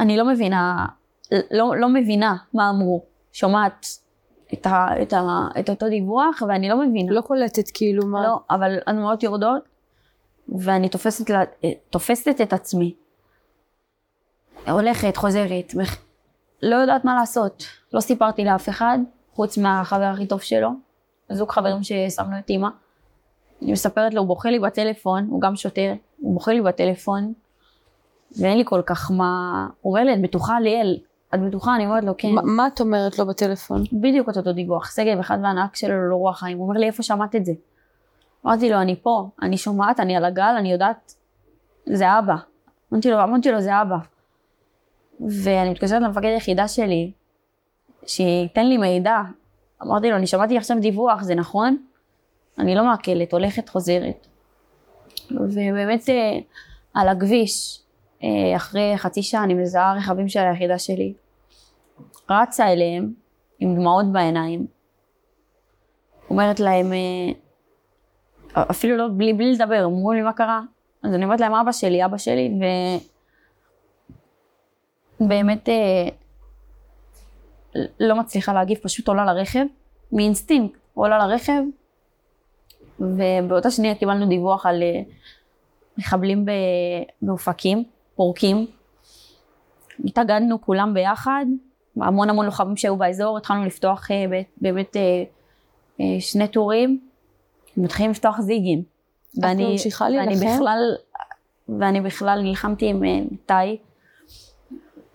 אני לא מבינה, לא, לא מבינה מה אמרו. שומעת את, ה, את, ה, את אותו דיווח ואני לא מבינה. לא קולטת כאילו מה... לא, אבל הדמעות יורדות ואני תופסת, לה- תופסת את עצמי. הולכת, חוזרת, לא יודעת מה לעשות. לא סיפרתי לאף אחד, חוץ מהחבר הכי טוב שלו, זוג חברים ששמנו את אימא. אני מספרת לו, הוא בוכה לי בטלפון, הוא גם שוטר, הוא בוכה לי בטלפון, ואין לי כל כך מה... הוא אומר לי, את בטוחה ליאל? את בטוחה? אני אומרת לו, כן. מה- מה את אומרת לו בטלפון? בדיוק את אותו דיווח, שגב אחד והנהג שלו לא רוח חיים, הוא אומר לי איפה שמעת את זה? אמרתי לו אני פה, אני שומעת, אני על הגל, אני יודעת, זה אבא. אמרתי לו, אמרתי לו זה אבא. ואני מתקשרת למפקד היחידה שלי, שייתן לי מידע. אמרתי לו, אני שמעתי עכשיו דיווח, זה נכון? אני לא מעכלת, הולכת, חוזרת. ובאמת אה, על הכביש, אה, אחרי חצי שעה אני מזהה רכבים של היחידה שלי. רצה אליהם עם דמעות בעיניים. אומרת להם, אה, אפילו לא, בלי, בלי לדבר, אמרו לי מה קרה. אז אני אומרת להם, אבא שלי, אבא שלי, ובאמת אה, לא מצליחה להגיב, פשוט עולה לרכב, מאינסטינקט, עולה לרכב, ובאותה שנייה קיבלנו דיווח על אה, מחבלים באופקים, פורקים. התאגדנו כולם ביחד, המון המון לוחמים שהיו באזור, התחלנו לפתוח אה, באמת אה, אה, שני טורים, מתחילים לפתוח זיגים. את ממשיכה ואני להילחם? בכלל, ואני בכלל נלחמתי עם אה, אה,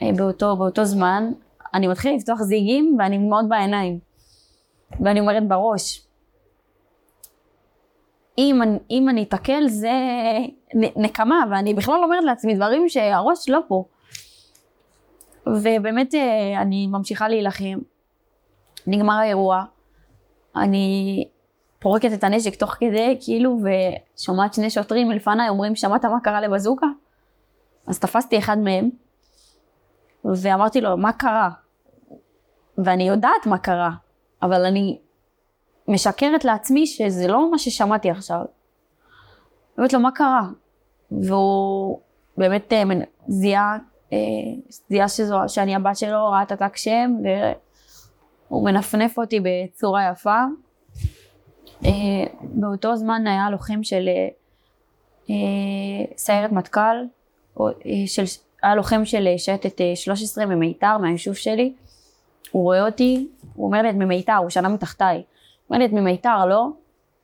באותו, באותו זמן, אני מתחילה לפתוח זיגים ואני דמעות בעיניים. ואני אומרת בראש, אם, אם אני אתקל זה נקמה, ואני בכלל אומרת לעצמי דברים שהראש לא פה. ובאמת אה, אני ממשיכה להילחם. נגמר האירוע, אני פורקת את הנשק תוך כדי, כאילו, ושומעת שני שוטרים מלפניי אומרים, שמעת מה קרה לבזוקה? אז תפסתי אחד מהם, ואמרתי לו, מה קרה? ואני יודעת מה קרה, אבל אני משקרת לעצמי שזה לא מה ששמעתי עכשיו. אומרת לו, מה קרה? והוא באמת אה, זיהה, אה, זיהה שזו, שאני הבת שלו, ראה את התג שם, והוא מנפנף אותי בצורה יפה. אה, באותו זמן היה לוחם של סיירת מטכ"ל, של, היה לוחם של אה, שייטת אה, 13 ממיתר, מהיישוב שלי. הוא רואה אותי, הוא אומר לי את ממיתר, הוא שנה מתחתיי. הוא אומר לי את ממיתר, לא?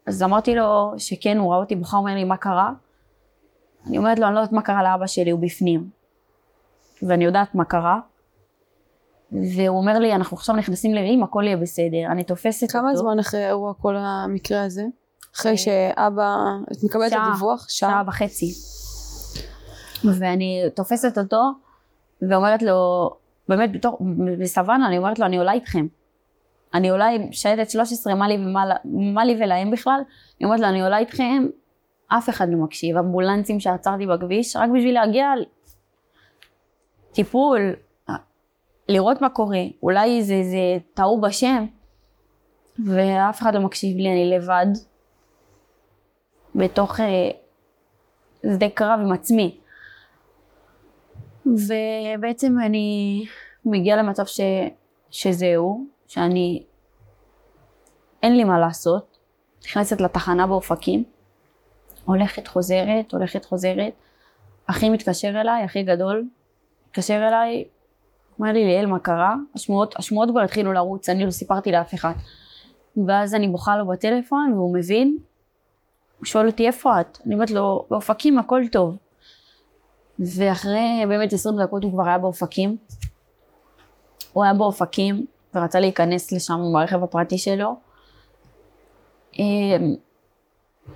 אז אמרתי לו שכן, הוא ראה אותי בוכה, אומר לי מה קרה? אני אומרת לו, אני לא יודעת מה קרה לאבא שלי, הוא בפנים. ואני יודעת מה קרה. והוא אומר לי, אנחנו עכשיו נכנסים לרעים, הכל יהיה בסדר. אני תופסת כמה אותו. זמן אחרי האירוע כל המקרה הזה? אה, אחרי שאבא, את מקבלת את שעה. הדיווח? שעה וחצי. ואני תופסת אותו ואומרת לו, באמת בתור, בסוואנה, אני אומרת לו, אני עולה איתכם. אני עולה עם שייטת 13, מה לי, ומה, מה לי ולהם בכלל? אני אומרת לו, אני עולה איתכם, אף אחד לא מקשיב. אמבולנסים שעצרתי בכביש, רק בשביל להגיע טיפול, לראות מה קורה. אולי זה, זה טעו בשם, ואף אחד לא מקשיב לי, אני לבד. בתוך אה, שדה קרב עם עצמי. ובעצם אני מגיעה למצב ש, שזהו, שאני, אין לי מה לעשות, נכנסת לתחנה באופקים, הולכת חוזרת, הולכת חוזרת, אחי מתקשר אליי, הכי גדול, מתקשר אליי, אומר לי ליאל מה קרה, השמועות, השמועות כבר התחילו לרוץ, אני לא סיפרתי לאף אחד. ואז אני בוכה לו בטלפון והוא מבין, הוא שואל אותי איפה את? אני אומרת לו באופקים הכל טוב. ואחרי באמת 20 דקות הוא כבר היה באופקים. הוא היה באופקים ורצה להיכנס לשם עם הרכב הפרטי שלו. אמ,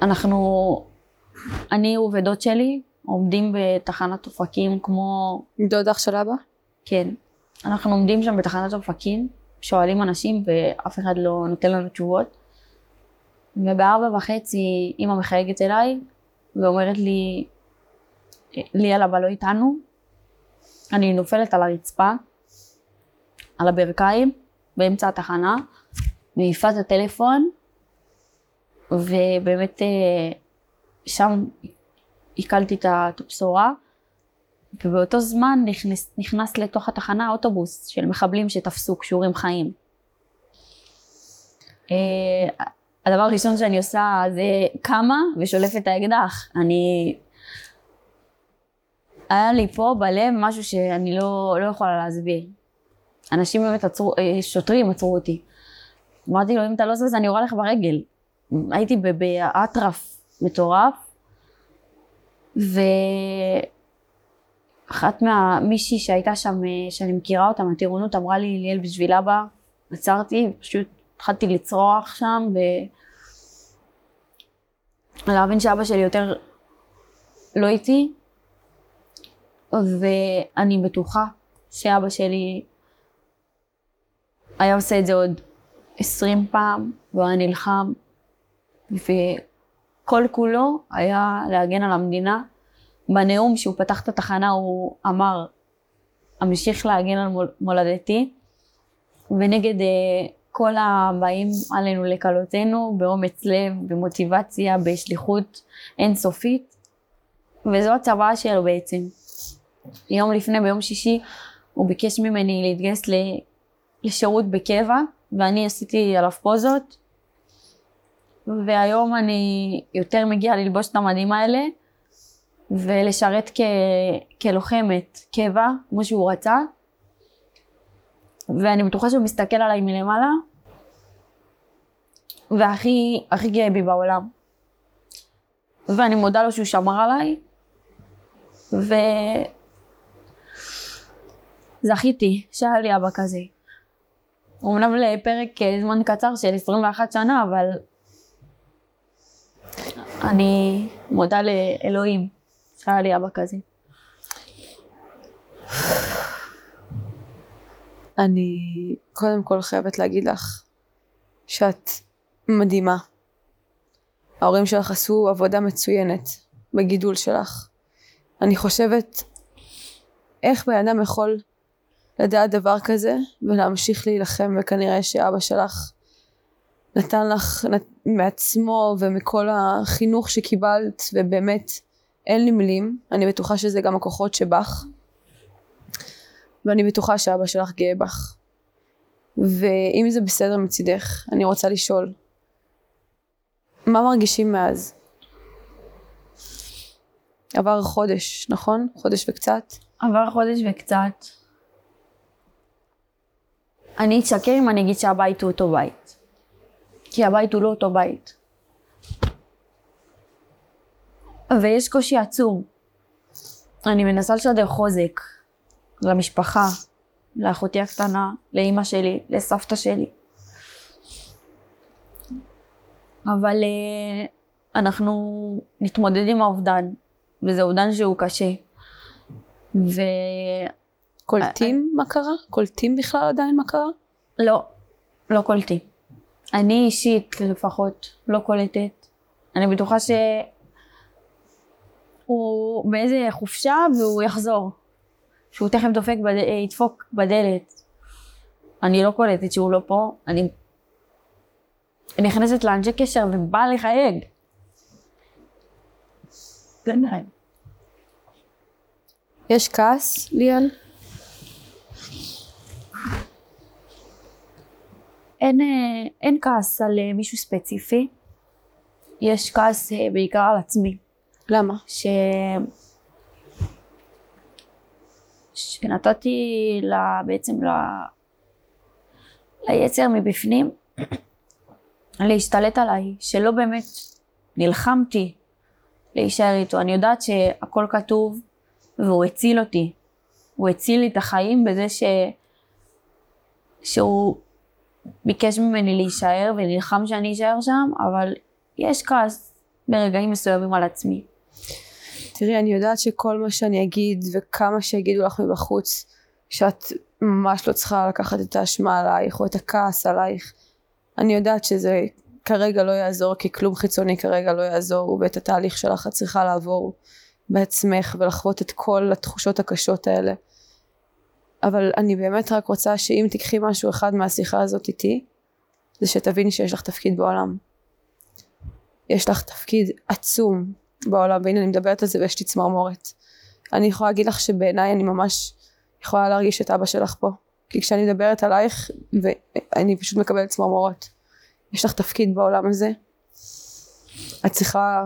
אנחנו, אני ודוד שלי עומדים בתחנת אופקים כמו, דוד אח של אבא? כן, אנחנו עומדים שם בתחנת אופקים, שואלים אנשים ואף אחד לא נותן לנו תשובות. ובארבע וחצי אימא מחייגת אליי ואומרת לי, ליאל אבא לא איתנו, אני נופלת על הרצפה, על הברכיים, באמצע התחנה, מעיפה את הטלפון, ובאמת אה, שם עיכלתי את הבשורה, ובאותו זמן נכנס, נכנס לתוך התחנה אוטובוס של מחבלים שתפסו קשורים חיים. אה, הדבר הראשון שאני עושה זה קמה ושולפת את האקדח. אני... היה לי פה בלב משהו שאני לא, לא יכולה להסביר. אנשים באמת עצרו, אה, שוטרים עצרו אותי. אמרתי לו, אם אתה לא זה, אני יורה לך ברגל. הייתי באטרף מטורף, ואחת מהמישהי שהייתה שם, אה, שאני מכירה אותה מהטירונות, אמרה לי, ליאל בשביל אבא, עצרתי, פשוט התחלתי לצרוח שם, ו... להבין שאבא שלי יותר לא איתי, ואני בטוחה שאבא שלי היה עושה את זה עוד עשרים פעם, והוא היה נלחם, וכל כולו היה להגן על המדינה. בנאום שהוא פתח את התחנה הוא אמר, אמשיך להגן על מולדתי, ונגד אה, כל הבאים עלינו לקלותנו באומץ לב, במוטיבציה, בשליחות אינסופית, וזו הצוואה שלו בעצם. יום לפני, ביום שישי, הוא ביקש ממני להתגייס לשירות בקבע, ואני עשיתי עליו פוזות, והיום אני יותר מגיעה ללבוש את המדים האלה, ולשרת כ... כלוחמת קבע, כמו שהוא רצה, ואני בטוחה שהוא מסתכל עליי מלמעלה, והכי הכי גאה בי בעולם. ואני מודה לו שהוא שמר עליי, וזכיתי שהיה לי אבא כזה. אמנם לפרק אה, זמן קצר של 21 שנה, אבל אני מודה לאלוהים שהיה לי אבא כזה. אני קודם כל חייבת להגיד לך שאת מדהימה. ההורים שלך עשו עבודה מצוינת בגידול שלך. אני חושבת איך בן אדם יכול לדעת דבר כזה ולהמשיך להילחם וכנראה שאבא שלך נתן לך מעצמו ומכל החינוך שקיבלת ובאמת אין לי מילים אני בטוחה שזה גם הכוחות שבך ואני בטוחה שאבא שלך גאה בך ואם זה בסדר מצידך אני רוצה לשאול מה מרגישים מאז? עבר חודש, נכון? חודש וקצת? עבר חודש וקצת. אני אתשקר אם אני אגיד שהבית הוא אותו בית. כי הבית הוא לא אותו בית. ויש קושי עצום. אני מנסה לשדר חוזק למשפחה, לאחותי הקטנה, לאימא שלי, לסבתא שלי. אבל uh, אנחנו נתמודד עם האובדן, וזה אובדן שהוא קשה. ו... קולטים מה קרה? קולטים בכלל עדיין מה קרה? לא, לא קולטים. אני אישית לפחות לא קולטת. אני בטוחה שהוא באיזה חופשה והוא יחזור. שהוא תכף דופק, בד... ידפוק בדלת. אני לא קולטת שהוא לא פה, אני נכנסת לאנשי קשר ובאה לחייג. יש כעס, ליאל? אין, אה, אין כעס על אה, מישהו ספציפי, יש כעס אה, בעיקר על עצמי. למה? ש... שנתתי לה, בעצם ל... ליצר מבפנים <clears throat> להשתלט עליי, שלא באמת נלחמתי להישאר איתו. אני יודעת שהכל כתוב והוא הציל אותי. הוא הציל לי את החיים בזה ש... שהוא ביקש ממני להישאר ונלחם שאני אשאר שם, אבל יש כעס ברגעים מסוימים על עצמי. תראי, אני יודעת שכל מה שאני אגיד וכמה שיגידו לך מבחוץ, שאת ממש לא צריכה לקחת את האשמה עלייך או את הכעס עלייך. אני יודעת שזה כרגע לא יעזור כי כלום חיצוני כרגע לא יעזור ואת התהליך שלך את צריכה לעבור בעצמך ולחוות את כל התחושות הקשות האלה. אבל אני באמת רק רוצה שאם תיקחי משהו אחד מהשיחה הזאת איתי, זה שתביני שיש לך תפקיד בעולם. יש לך תפקיד עצום בעולם, והנה אני מדברת על זה ויש לי צמרמורת. אני יכולה להגיד לך שבעיניי אני ממש יכולה להרגיש את אבא שלך פה. כי כשאני מדברת עלייך, ואני פשוט מקבלת צמרמורות. יש לך תפקיד בעולם הזה. את צריכה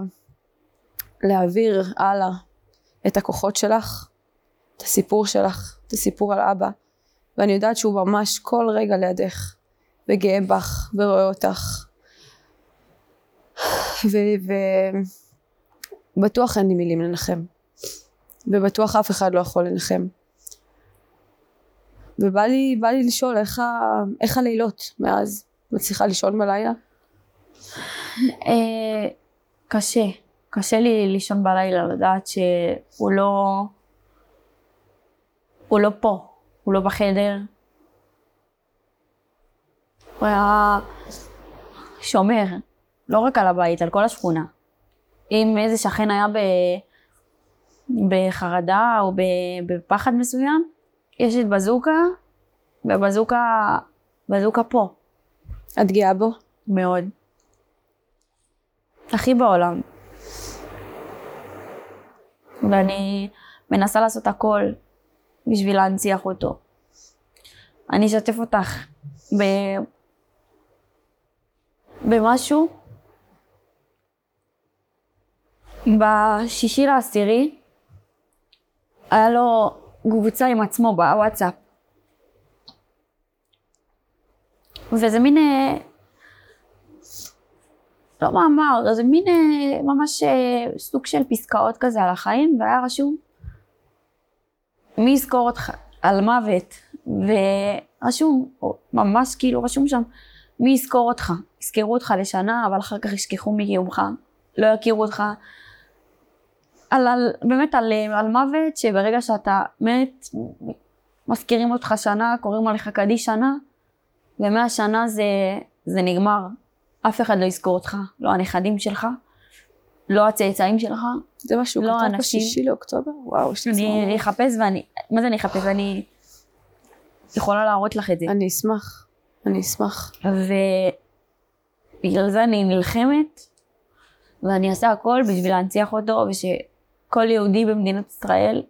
להעביר הלאה את הכוחות שלך, את הסיפור שלך, את הסיפור על אבא. ואני יודעת שהוא ממש כל רגע לידך, וגאה בך, ורואה אותך. ובטוח אין לי מילים לנחם. ובטוח אף אחד לא יכול לנחם. ובא לי, בא לי לשאול איך, ה, איך הלילות מאז? מצליחה לישון בלילה? אה, קשה. קשה לי לישון בלילה, לדעת שהוא לא... הוא לא פה, הוא לא בחדר. הוא היה שומר, לא רק על הבית, על כל השכונה. אם איזה שכן היה ב... בחרדה או בפחד מסוים, יש את בזוקה, ובזוקה, בזוקה פה. את גאה בו? מאוד. הכי בעולם. ואני מנסה לעשות הכל בשביל להנציח אותו. אני אשתף אותך ב... במשהו. בשישי לעשירי היה לו קבוצה עם עצמו בוואטסאפ. וזה מין, אה, לא מאמר, זה מין אה, ממש אה, סוג של פסקאות כזה על החיים, והיה רשום מי יזכור אותך על מוות, ורשום, ממש כאילו רשום שם, מי יזכור אותך, יזכרו אותך לשנה, אבל אחר כך ישכחו מקיומך, לא יכירו אותך. על, על, באמת על, על מוות, שברגע שאתה מת, מזכירים אותך שנה, קוראים עליך קדיש שנה, ומהשנה זה, זה נגמר. אף אחד לא יזכור אותך, לא הנכדים שלך, לא הצאצאים שלך, זה מה שהוא לא כתב אנשים. בשישי לאוקטובר? וואו, יש לי אני צמרמורת. אחפש ואני, מה זה אני אחפש? אני יכולה להראות לך את זה. אני אשמח. אני אשמח. ובגלל זה אני נלחמת, ואני אעשה הכל בשביל להנציח אותו, ושכל יהודי במדינת ישראל,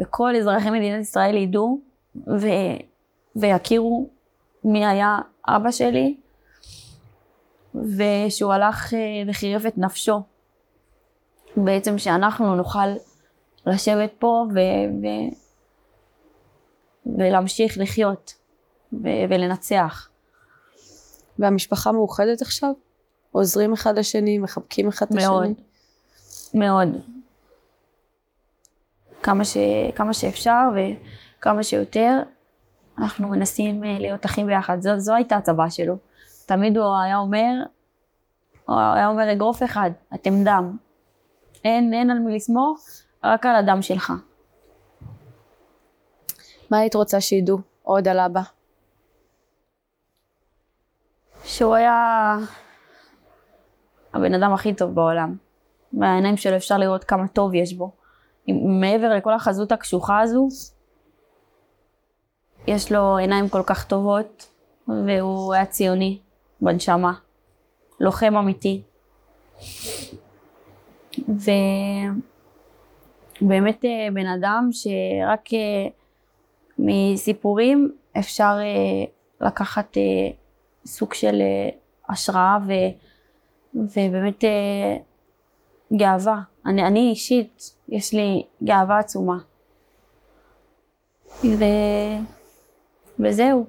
וכל אזרחי מדינת ישראל ידעו, ו... ויכירו מי היה אבא שלי, ושהוא הלך אה, וחירף את נפשו. בעצם שאנחנו נוכל לשבת פה ו... ו... ולהמשיך לחיות ו... ולנצח. והמשפחה מאוחדת עכשיו? עוזרים אחד לשני, מחבקים אחד את השני? מאוד. מאוד. כמה, ש... כמה שאפשר וכמה שיותר, אנחנו מנסים אה, להיות אחים ביחד. זו, זו הייתה הצבא שלו. תמיד הוא היה אומר, הוא היה אומר אגרוף אחד, אתם דם. אין, אין על מי לסמוך, רק על הדם שלך. מה היית רוצה שידעו עוד על אבא? שהוא היה הבן אדם הכי טוב בעולם. מהעיניים שלו אפשר לראות כמה טוב יש בו. מעבר לכל החזות הקשוחה הזו, יש לו עיניים כל כך טובות, והוא היה ציוני בנשמה. לוחם אמיתי. ובאמת אה, בן אדם שרק אה, מסיפורים אפשר אה, לקחת סוג של אה, השראה ו, ובאמת גאווה. אני, אני אישית, יש לי גאווה עצומה. ו, וזהו.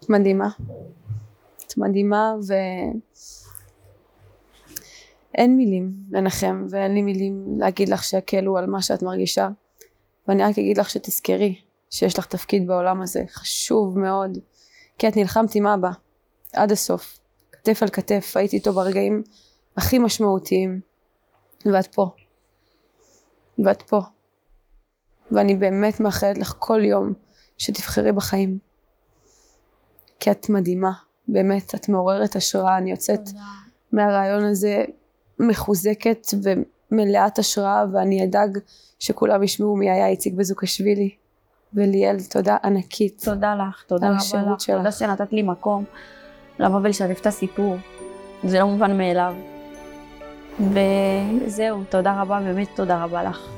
את מדהימה. את מדהימה ו... אין מילים לנחם ואין לי מילים להגיד לך שיקלו על מה שאת מרגישה. ואני רק אגיד לך שתזכרי שיש לך תפקיד בעולם הזה, חשוב מאוד. כי את נלחמת עם אבא, עד הסוף, כתף על כתף, הייתי איתו ברגעים הכי משמעותיים, ואת פה. ואת פה. ואני באמת מאחלת לך כל יום שתבחרי בחיים. כי את מדהימה, באמת, את מעוררת השראה, אני יוצאת מהרעיון הזה מחוזקת ומלאת השראה, ואני אדאג שכולם ישמעו מי היה איציק בזוקשווילי. וליאל, תודה ענקית. תודה לך, תודה רבה לך, שלך. תודה שנתת לי מקום לבוא ולשתף את הסיפור. זה לא מובן מאליו. וזהו, תודה רבה, באמת תודה רבה לך.